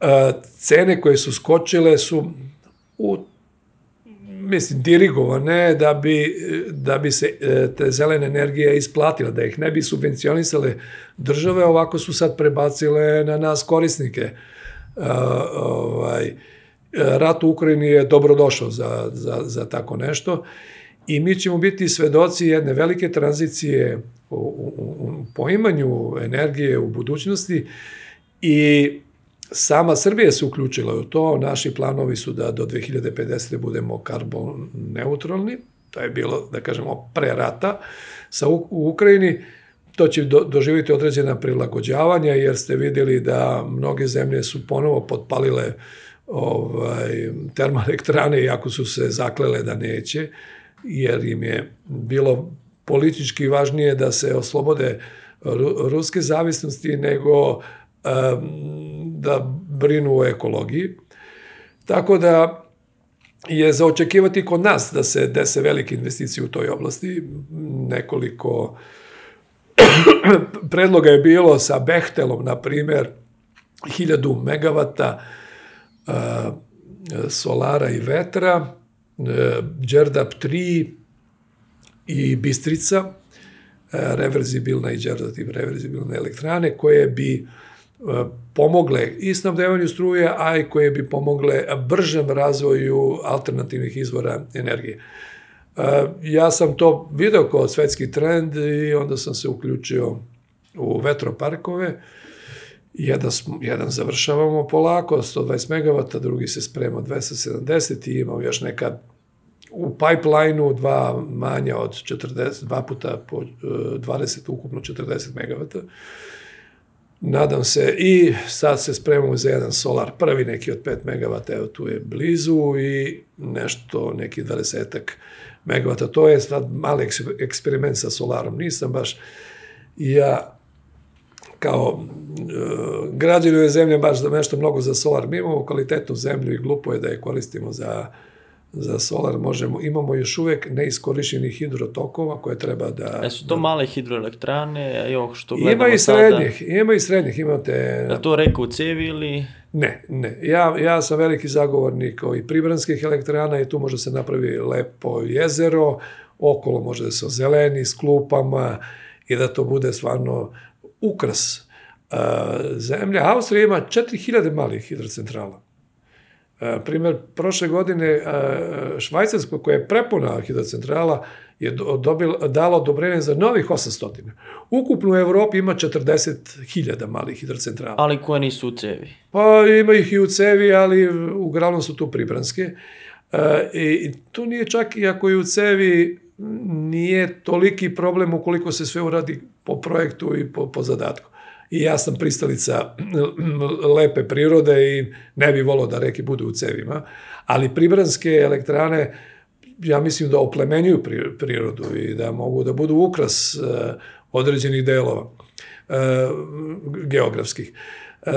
E, cene koje su skočile su u mislim, dirigovane da bi, da bi se e, te zelene energije isplatile, da ih ne bi subvencionisale države, ovako su sad prebacile na nas korisnike. E, ovaj, rat u Ukrajini je dobrodošao za, za, za tako nešto i mi ćemo biti svedoci jedne velike tranzicije u, u, u poimanju energije u budućnosti i sama Srbija se uključila u to, naši planovi su da do 2050. budemo karbon neutralni, to je bilo, da kažemo, pre rata sa u, u Ukrajini, to će do, doživiti određena prilagođavanja, jer ste videli da mnoge zemlje su ponovo potpalile ovaj, termoelektrane, iako su se zaklele da neće, jer im je bilo politički važnije da se oslobode ruske zavisnosti nego um, da brinu o ekologiji. Tako da je za očekivati kod nas da se dese velike investicije u toj oblasti. Nekoliko predloga je bilo sa Behtelom, na primer, 1000 megavata uh, solara i vetra, Đerdap 3, i Bistrica, e, reverzibilna i džerdativ reverzibilne elektrane, koje bi e, pomogle i snabdevanju struje, a i koje bi pomogle bržem razvoju alternativnih izvora energije. E, ja sam to video kao svetski trend i onda sam se uključio u vetroparkove Jedan, jedan završavamo polako, 120 MW, drugi se sprema 270 i imamo još neka u pipeline-u dva manja od 40, dva puta po e, 20, ukupno 40 MW. Nadam se i sad se spremamo za jedan solar, prvi neki od 5 MW, evo tu je blizu i nešto, neki 20 MW. To je sad mali eks- eksperiment sa solarom. Nisam baš ja kao e, građani ove zemlje baš da nešto mnogo za solar. Mi imamo kvalitetnu zemlju i glupo je da je koristimo za za solar možemo, imamo još uvek neiskorišćenih hidrotokova koje treba da... E su to male hidroelektrane, evo što Ima gledamo i sada. srednjih, ima i srednjih, imate... Je to reka u cevi ili... Ne, ne. Ja, ja sam veliki zagovornik ovih pribranskih elektrana i tu može se napravi lepo jezero, okolo može da se ozeleni s klupama i da to bude stvarno ukras uh, zemlje. Austrija ima 4000 malih hidrocentrala. Uh, primer, prošle godine uh, Švajcarsko, koja je prepuna hidrocentrala, je do- dobila, dala odobrenje za novih 800. Ukupno u Evropi ima 40.000 malih hidrocentrala. Ali koje nisu u cevi. Pa ima ih i u cevi, ali uglavnom su tu pribranske. E, I tu nije čak i ako je u cevi, nije toliki problem ukoliko se sve uradi po projektu i po, po zadatku. I ja sam pristalica lepe prirode i ne bi volao da reke budu u cevima, ali pribranske elektrane ja mislim da oplemenjuju pri- prirodu i da mogu da budu ukras e, određenih delova e, geografskih. E,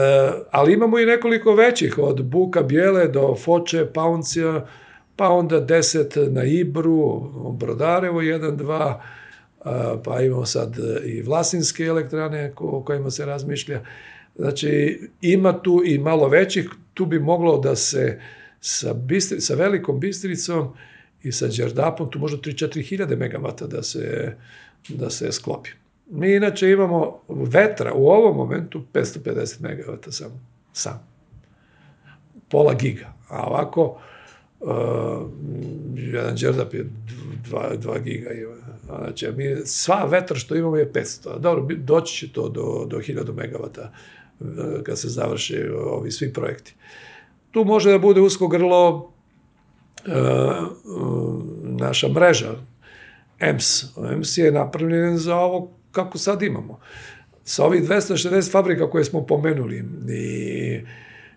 ali imamo i nekoliko većih, od Buka Bijele do Foče, Pauncija, pa onda 10 na Ibru, Brodarevo 1, 2, a, pa imamo sad i Vlasinske elektrane o kojima se razmišlja. Znači, ima tu i malo većih, tu bi moglo da se sa, Bistri, sa velikom Bistricom i sa Đerdapom, tu možda 3-4 hiljade megavata da se, da se sklopi. Mi inače imamo vetra u ovom momentu 550 megavata samo. Sam. Pola giga. A ovako, uh, jedan Đerdap je 2, 2 giga ima. Znači, mi, sva vetra što imamo je 500. A Dobro, doći će to do, do 1000 megavata kad se završe ovi svi projekti. Tu može da bude usko grlo uh, naša mreža, EMS. EMS je napravljen za ovo kako sad imamo. Sa ovih 260 fabrika koje smo pomenuli i,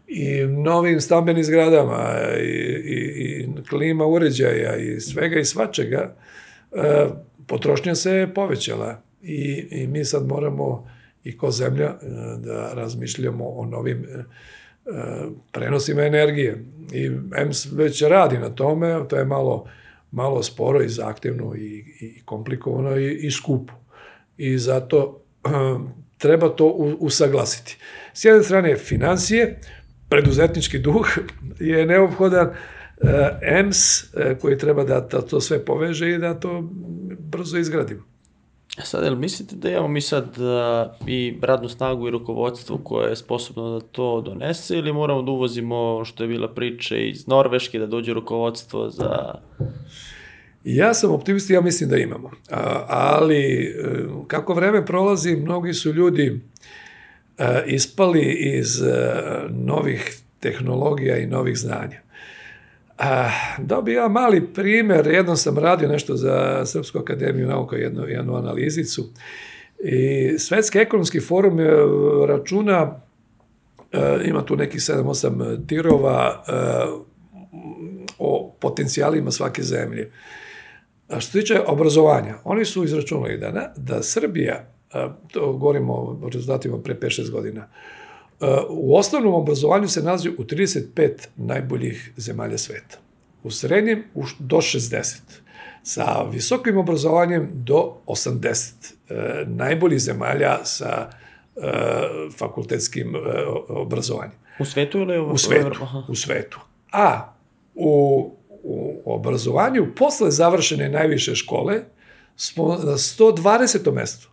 i novim stambenim zgradama i, i, i klima uređaja i svega i svačega, e, potrošnja se je povećala i, i mi sad moramo i ko zemlja e, da razmišljamo o novim e, e, prenosima energije. I EMS već radi na tome, to je malo, malo sporo i zahtevno i, i komplikovano i, i skupo. I zato treba to usaglasiti. S jedne strane financije, preduzetnički duh je neophodan, e, EMS e, koji treba da, da to sve poveže i da to brzo izgradimo. E Sad, jel mislite da imamo mi sad uh, i radnu snagu i rukovodstvo koje je sposobno da to donese ili moramo da uvozimo što je bila priča iz Norveške da dođe rukovodstvo za... Ja sam optimist i ja mislim da imamo. A, ali kako vreme prolazi, mnogi su ljudi ispali iz e, novih tehnologija i novih znanja. Dao bi ja mali primer, jednom sam radio nešto za Srpsku akademiju nauka, jednu, jednu analizicu, i Svetski ekonomski forum računa, e, ima tu neki 7-8 tirova e, o potencijalima svake zemlje. A što se tiče obrazovanja, oni su izračunali da, da Srbija, to govorimo o rezultatima pre 5-6 godina, u osnovnom obrazovanju se nalazi u 35 najboljih zemalja sveta. U srednjem u, do 60. Sa visokim obrazovanjem do 80 e, najboljih zemalja sa e, fakultetskim e, obrazovanjem. U svetu ili U svetu, Aha. u svetu. A u, u obrazovanju posle završene najviše škole smo na 120. mestu.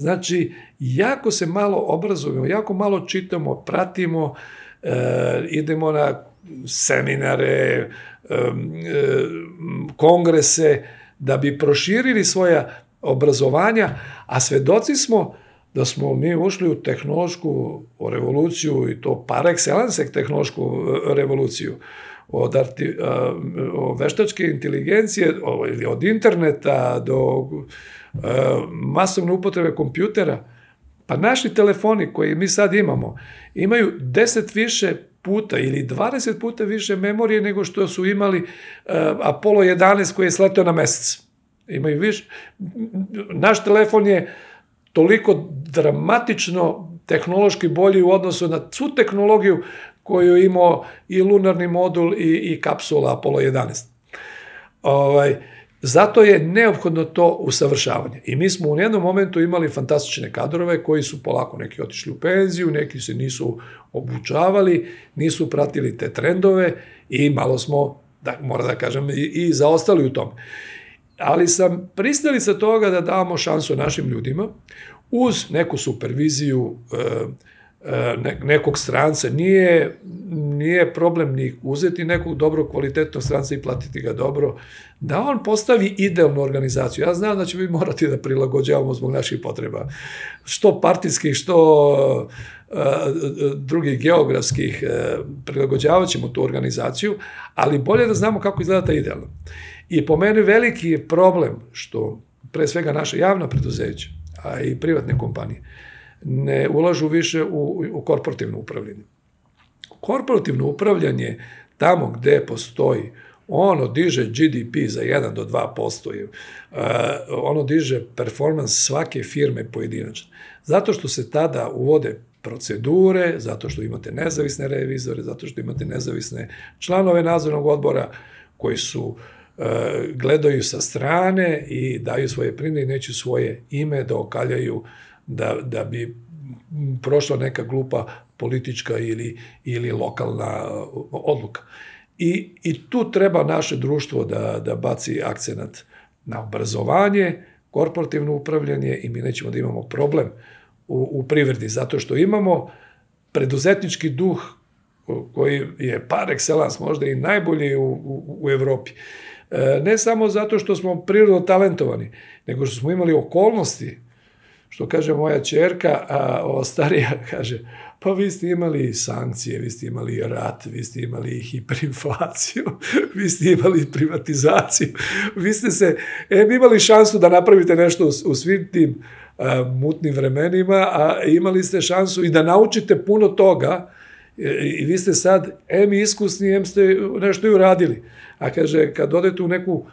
Znači, jako se malo obrazujemo, jako malo čitamo, pratimo, e, idemo na seminare, e, e, kongrese, da bi proširili svoja obrazovanja, a svedoci smo da smo mi ušli u tehnološku revoluciju i to par excellence tehnološku e, revoluciju. Od, arti, a, od veštačke inteligencije, ovo, ili od interneta do masovne upotrebe kompjutera, pa naši telefoni koji mi sad imamo, imaju 10 više puta ili 20 puta više memorije nego što su imali uh, Apollo 11 koji je sletao na mesec. Imaju više. Naš telefon je toliko dramatično tehnološki bolji u odnosu na svu tehnologiju koju je imao i lunarni modul i, i kapsula Apollo 11. Ovaj, zato je neophodno to usavršavanje. I mi smo u jednom momentu imali fantastične kadrove koji su polako neki otišli u penziju, neki se nisu obučavali, nisu pratili te trendove i malo smo, da, mora da kažem, i, i zaostali u tom. Ali sam pristalica toga da damo šansu našim ljudima uz neku superviziju, E, nekog stranca, nije, nije problem ni uzeti nekog dobrog kvalitetnog stranca i platiti ga dobro, da on postavi idealnu organizaciju. Ja znam da će mi morati da prilagođavamo zbog naših potreba. Što partijskih, što uh, drugih geografskih, uh, prilagođavat ćemo tu organizaciju, ali bolje da znamo kako izgleda ta idealna. I po meni veliki je problem što pre svega naše javna preduzeća, a i privatne kompanije, ne ulažu više u, u korporativno upravljanje. Korporativno upravljanje tamo gde postoji ono diže GDP za 1 do 2%, uh, ono diže performans svake firme pojedinačno. Zato što se tada uvode procedure, zato što imate nezavisne revizore, zato što imate nezavisne članove nadzornog odbora koji su uh, gledaju sa strane i daju svoje prinde i neće svoje ime da okaljaju da, da bi prošla neka glupa politička ili, ili lokalna odluka. I, I tu treba naše društvo da, da baci akcenat na obrazovanje, korporativno upravljanje i mi nećemo da imamo problem u, u privredi, zato što imamo preduzetnički duh koji je par excellence možda i najbolji u, u, u Evropi. E, ne samo zato što smo prirodno talentovani, nego što smo imali okolnosti što kaže moja čerka, a o starija kaže, pa vi ste imali sankcije, vi ste imali rat, vi ste imali hiperinflaciju, vi ste imali privatizaciju, vi ste se, e, imali šansu da napravite nešto u, u svim tim a, mutnim vremenima, a imali ste šansu i da naučite puno toga, e, i vi ste sad, em iskusni, em ste nešto i uradili. A kaže, kad odete u neku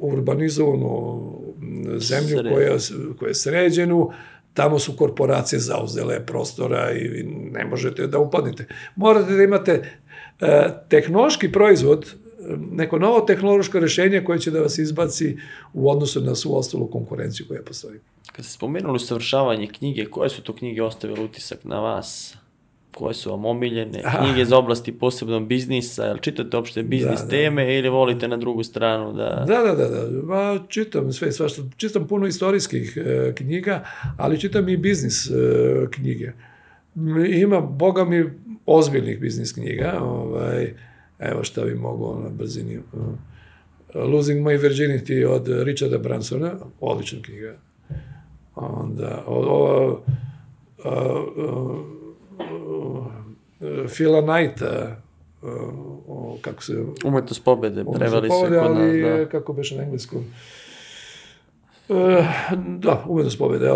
urbanizovanu zemlju Sred. koja, koja je sređenu, tamo su korporacije zauzele prostora i ne možete da upadnete. Morate da imate e, tehnološki proizvod, neko novo tehnološko rešenje koje će da vas izbaci u odnosu na svu ostalu konkurenciju koja postoji. Kad ste spomenuli usavršavanje knjige, koje su to knjige ostavile utisak na vas? Koje su vam omiljene, knjige iz oblasti posebno biznisa, jel čitate opšte biznis da, da. teme ili volite na drugu stranu da... Da, da, da, da. Ma, čitam sve, svašta. Čitam puno istorijskih e, knjiga, ali čitam i biznis e, knjige. Ima, boga mi, ozbiljnih biznis knjiga. Ovaj, evo šta bi mogu na brzini. Losing My Virginity od Richarda Bransona, odlična knjiga. Onda, o, o, o, o Phila Knighta, o, kako se... Umetnost pobede, preveli se kod nas, ali, da. kako beše na engleskom. E, da, umetnost pobede.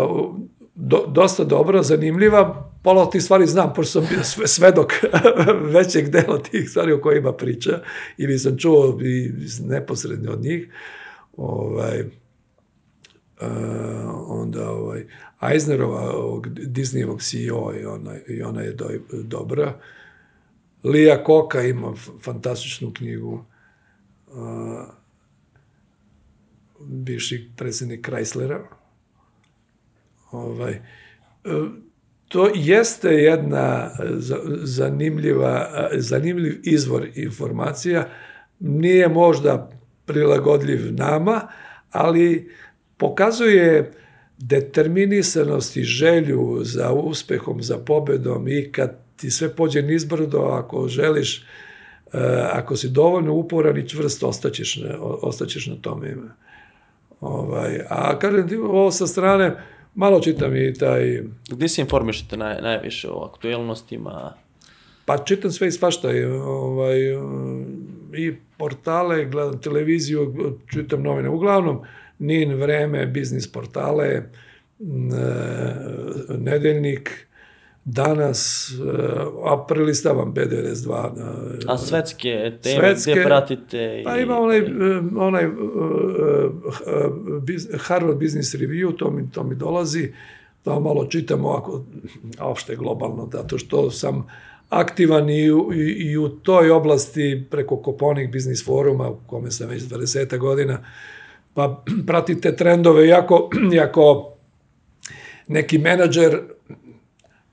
Do, dosta dobra, zanimljiva. Pola tih stvari znam, pošto sam bio svedok većeg dela tih stvari o kojima priča, ili sam čuo i neposredno od njih. Ovaj, Uh, onda ovaj, Eisnerova, ovog Disneyevog CEO i ona, i ona je do, dobra. Lija Koka ima fantastičnu knjigu. Uh, bivši predsednik Chryslera. Ovaj, uh, to jeste jedna zanimljiva, zanimljiv izvor informacija. Nije možda prilagodljiv nama, ali pokazuje determinisanost i želju za uspehom, za pobedom i kad ti sve pođe nizbrdo, ako želiš, uh, ako si dovoljno uporan i čvrst, ostaćeš na, ostaćeš na tome. Ovaj, a kažem ti, ovo sa strane, malo čitam i taj, Gde se informišete naj, najviše o aktuelnostima? pa čitam sve i svašta, i, ovaj, i portale, gledam televiziju, čitam novine, uglavnom NIN, Vreme, biznis portale, e, Nedeljnik, danas, e, a prelistavam B92. A svetske teme, Svetske- gde pratite? Pa i- ima onaj, e, onaj e, e, Harvard Business Review, to mi, to mi dolazi, to malo čitam ovako, a opšte globalno, zato što sam aktivan i, u- i, i u toj oblasti preko Koponik Business Foruma, u kome sam već 20 godina, pa pratite trendove, jako, jako neki menadžer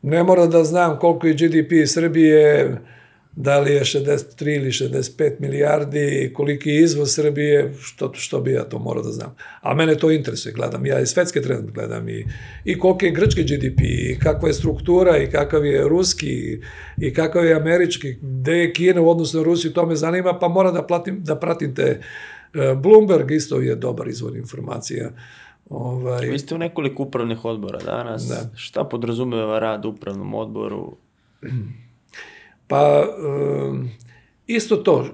ne mora da znam koliko je GDP Srbije, da li je 63 ili 65 milijardi, koliki je izvoz Srbije, što, što bi ja to morao da znam. A mene to interesuje, gledam ja i svetske trend gledam i, i koliki je grčki GDP, i kakva je struktura, i kakav je ruski, i kakav je američki, gde je Kina u odnosu na Rusiju, to me zanima, pa moram da, platim, da pratim te e, Bloomberg isto je dobar izvor informacija. Ovaj, Vi ste u nekoliko upravnih odbora danas. Da. Šta podrazumeva rad u upravnom odboru? Pa, um, isto to,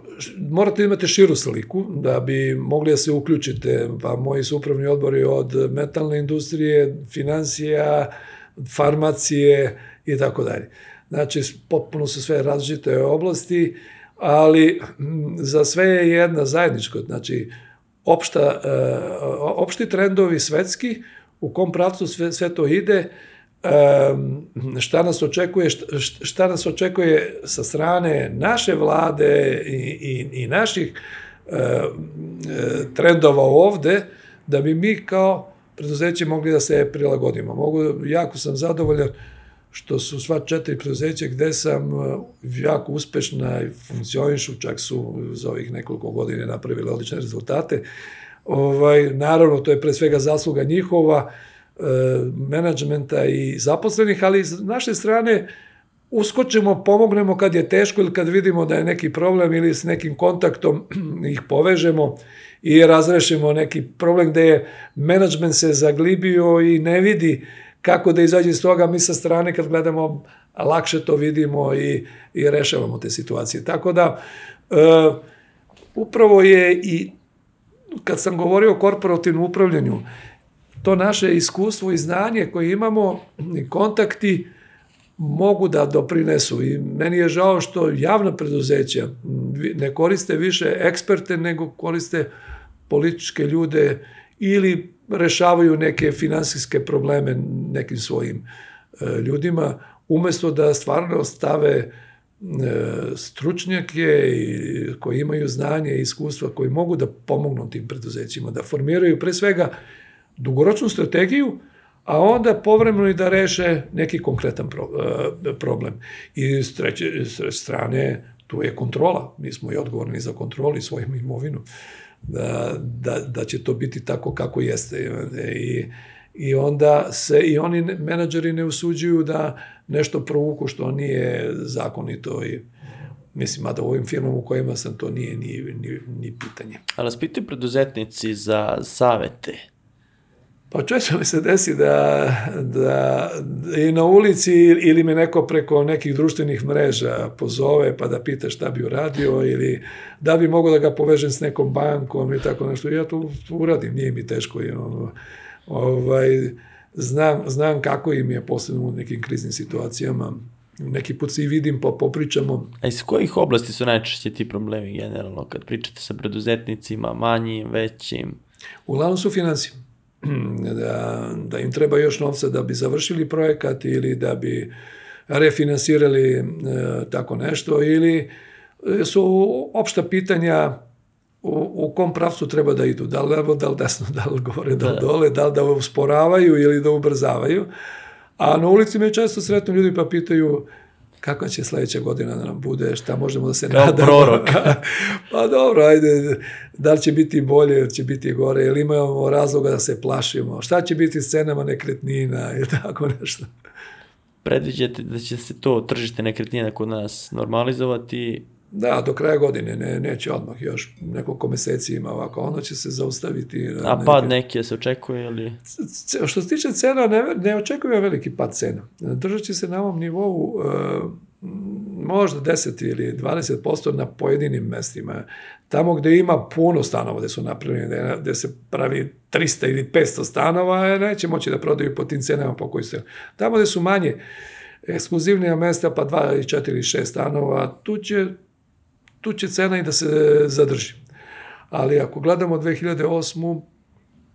morate imati širu sliku da bi mogli da se uključite, pa moji su upravni odbori od metalne industrije, financija, farmacije i tako dalje. Znači, potpuno su sve različite oblasti, ali za sve je jedna zajedničko, znači, opšta, e, opšti trendovi svetski, u kom pravcu sve, sve to ide, šta nas očekuje šta, šta nas očekuje sa strane naše vlade i, i, i naših e, e, trendova ovde da bi mi kao preduzeće mogli da se prilagodimo. Mogu, jako sam zadovoljan što su sva četiri preduzeća gde sam e, jako uspešna i funkcionišu, čak su za ovih nekoliko godina napravili odlične rezultate. Ovaj, naravno, to je pre svega zasluga njihova, e, menadžmenta i zaposlenih, ali s naše strane uskočimo, pomognemo kad je teško ili kad vidimo da je neki problem ili s nekim kontaktom ih povežemo i razrešimo neki problem gde je menadžment se zaglibio i ne vidi kako da izađe iz toga, mi sa strane kad gledamo lakše to vidimo i, i rešavamo te situacije. Tako da, e, upravo je i kad sam govorio o korporativnom upravljanju, to naše iskustvo i znanje koje imamo i kontakti mogu da doprinesu i meni je žao što javna preduzeća ne koriste više eksperte nego koriste političke ljude ili rešavaju neke finansijske probleme nekim svojim e, ljudima umesto da stvarno stave e, stručnjake koji imaju znanje i iskustva koji mogu da pomognu tim preduzećima, da formiraju pre svega dugoročnu strategiju, a onda povremeno i da reše neki konkretan e, problem. I s treće s strane, tu je kontrola. Mi smo i odgovorni za kontrolu i svojim imovinu. Da, da, da će to biti tako kako jeste. I, i onda se i oni menadžeri ne usuđuju da nešto provuku što nije zakonito i mislim, mada u ovim firmama u kojima sam to nije ni, ni, ni pitanje. Ali vas pitaju preduzetnici za savete. Pa često mi se desi da, da i na ulici ili me neko preko nekih društvenih mreža pozove pa da pita šta bi uradio ili da bi mogao da ga povežem s nekom bankom i tako nešto. Ja to, to uradim, nije mi teško. I, ono, ovaj, znam, znam kako im je posebno u nekim kriznim situacijama. Neki put se i vidim pa popričamo. A iz kojih oblasti su najčešće ti problemi generalno kad pričate sa preduzetnicima, manjim, većim? Uglavnom su financije. Da, da im treba još novca da bi završili projekat ili da bi refinansirali e, tako nešto ili e, su opšta pitanja u, u kom pravcu treba da idu, da li levo, da li desno, da li gore, da li dole, da li da usporavaju ili da ubrzavaju. A na ulici me često sretnu ljudi pa pitaju kakva će sledeća godina da nam bude, šta možemo da se Kao nadamo. prorok. pa dobro, ajde, da li će biti bolje, ili će biti gore, ili imamo razloga da se plašimo, šta će biti s cenama nekretnina i tako nešto. Predviđate da će se to tržište nekretnina kod nas normalizovati? Da, do kraja godine, ne, neće odmah još nekoliko meseci ima ovako, ono će se zaustaviti. na- A na pad neke- neki se očekuje ili... Što se tiče cena, ne, ne očekujem veliki pad cena. Držat će se na ovom nivou e, možda 10 ili 20% na pojedinim mestima. Tamo gde ima puno stanova gde su napravljeni, gde, gde se pravi 300 ili 500 stanova, e, neće moći da prodaju po tim cenama po koji se... Tamo gde su manje ekskluzivnija mesta, pa 2 ili 4 ili 6 stanova, tu će, tu će cena i da se zadrži. Ali ako gledamo 2008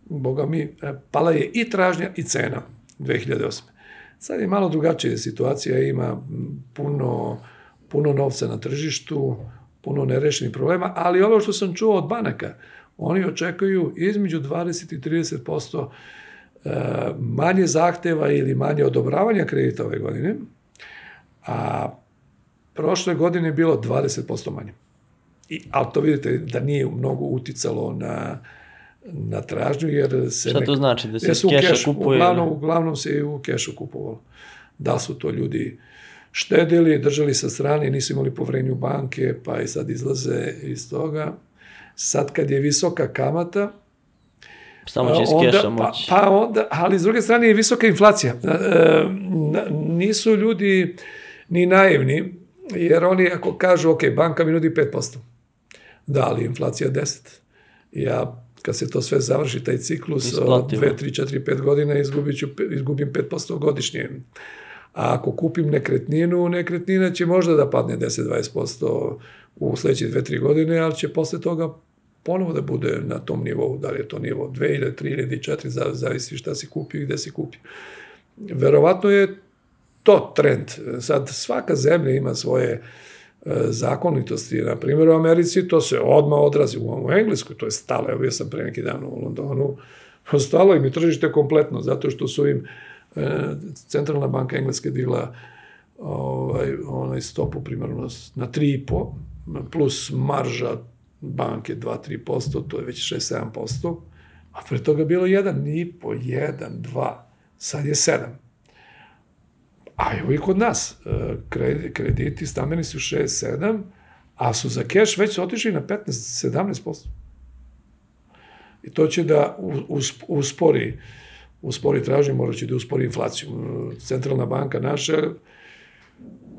boga mi, e, pala je i tražnja i cena 2008. Sad je malo drugačija situacija, ima puno, puno novca na tržištu, puno nerešenih problema, ali ono što sam čuo od banaka, oni očekuju između 20 i 30% e, manje zahteva ili manje odobravanja kredita ove godine, a prošle godine je bilo 20% manje. I, ali to vidite da nije mnogo uticalo na, na tražnju, jer se... Šta to znači, da se keša kešu, kupuje? Uglavnom, uglavnom se i u kešu kupovalo. Da su to ljudi štedili, držali sa strane, nisu imali poverenje u banke, pa i sad izlaze iz toga. Sad kad je visoka kamata, Samo će onda- keša pa, moći. pa onda, ali s druge strane je visoka inflacija. E, nisu ljudi ni naivni, jer oni ako kažu, ok, banka mi nudi 5%, da, ali inflacija je 10. Ja, kad se to sve završi, taj ciklus, Isplativo. 2, 3, 4, 5 godina, izgubit ću, izgubim 5% godišnje. A ako kupim nekretninu, nekretnina će možda da padne 10-20% u sledeće 2-3 godine, ali će posle toga ponovo da bude na tom nivou, da li je to nivo 2 ili 3 ili 4, za- zavisi šta si kupi i gde si kupi. Verovatno je to trend. Sad, svaka zemlja ima svoje e, zakonitosti. Na primjer, u Americi to se odmah odrazi. U, u Engleskoj to je stalo. Evo, bio sam pre neki dan u Londonu. Stalo im je tržište kompletno, zato što su im e, centralna banka Engleske digla ovaj, onaj stopu primjerno s- na 3,5 plus marža banke 2-3%, to je već 6-7%, a pre toga bilo 1,5, 1, 2, sad je 7. A evo i kod nas, e, kredi- krediti stambeni su 6-7, a su za keš već otišli na 15-17%. I to će da uspori, uspori tražnju, morat će da uspori inflaciju. E, Centralna banka naša,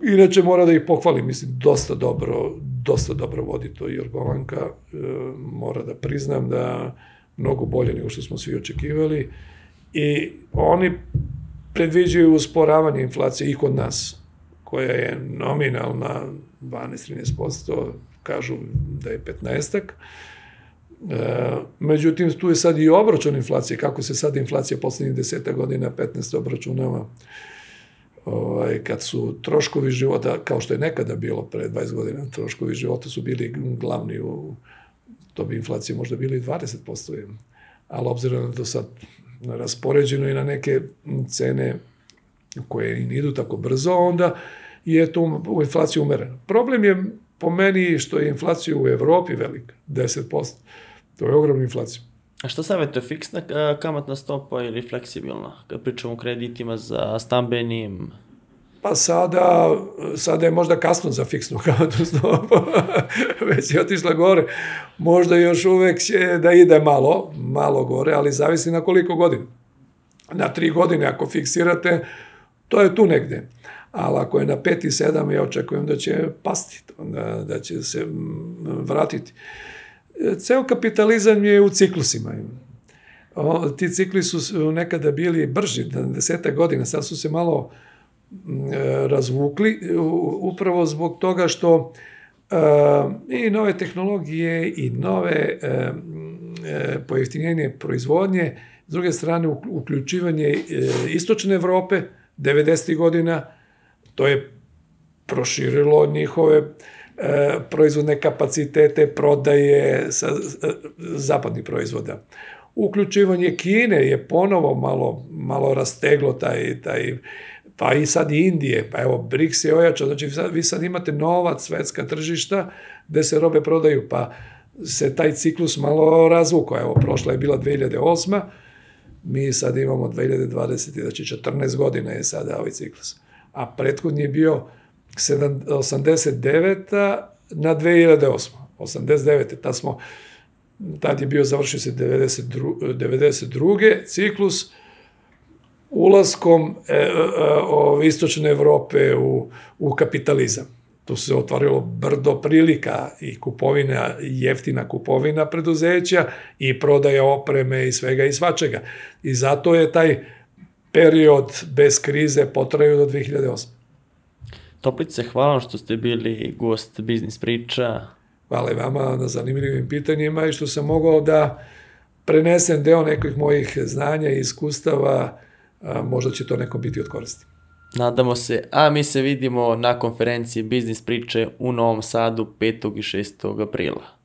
inače mora da ih pohvali, mislim, dosta dobro, dosta dobro vodi to Jorgovanka, e, mora da priznam da mnogo bolje nego što smo svi očekivali i oni predviđaju usporavanje inflacije i kod nas, koja je nominalna 12-13%, kažu da je 15-ak. E, međutim, tu je sad i obračun inflacije, kako se sad inflacija poslednjih deseta godina 15 obračunava ovaj, kad su troškovi života, kao što je nekada bilo pre 20 godina, troškovi života su bili glavni u, to bi inflacija možda bila i 20%, je. ali obzirom da to sad raspoređeno i na neke cene koje ne idu tako brzo, onda je to u inflaciju umereno. Problem je po meni što je inflacija u Evropi velika, 10%. To je ogromna inflacija. A šta savjetuje, fiksna e, kamatna stopa ili fleksibilna? Kad pričamo o kreditima za stambenim, Pa sada, sada je možda kasno za fiksnu kamatnu stopu, već je otišla gore. Možda još uvek će da ide malo, malo gore, ali zavisi na koliko godina. Na tri godine ako fiksirate, to je tu negde. Ali ako je na 5 i 7, ja očekujem da će pasti, da, da će se vratiti. Ceo kapitalizam je u ciklusima. O, ti cikli su nekada bili brži, deseta godina, sad su se malo razvukli, u- upravo zbog toga što e, i nove tehnologije i nove e, e, pojeftinjenje proizvodnje, s druge strane uk- uključivanje e, istočne Evrope 90. godina, to je proširilo njihove e, proizvodne kapacitete, prodaje sa, e, zapadnih proizvoda. Uključivanje Kine je ponovo malo, malo rasteglo taj, taj, pa i sad Indije, pa evo BRICS je ojačao, znači vi sad, imate nova svetska tržišta gde se robe prodaju, pa se taj ciklus malo razvukao, evo prošla je bila 2008 mi sad imamo 2020, znači 14 godina je sada ovaj ciklus. A prethodni je bio 7, 89. na 2008. 89. Tad smo, tad je bio završio se 92. 92. ciklus, ulaskom e, e, o, istočne Evrope u, u kapitalizam. Tu se otvorilo brdo prilika i kupovina, jeftina kupovina preduzeća i prodaja opreme i svega i svačega. I zato je taj period bez krize potrajao do 2008. Toplice, hvala što ste bili gost Biznis priča. Hvala i vama na zanimljivim pitanjima i što sam mogao da prenesem deo nekih mojih znanja i iskustava, a, možda će to nekom biti od koristi. Nadamo se, a mi se vidimo na konferenciji Biznis priče u Novom Sadu 5. i 6. aprila.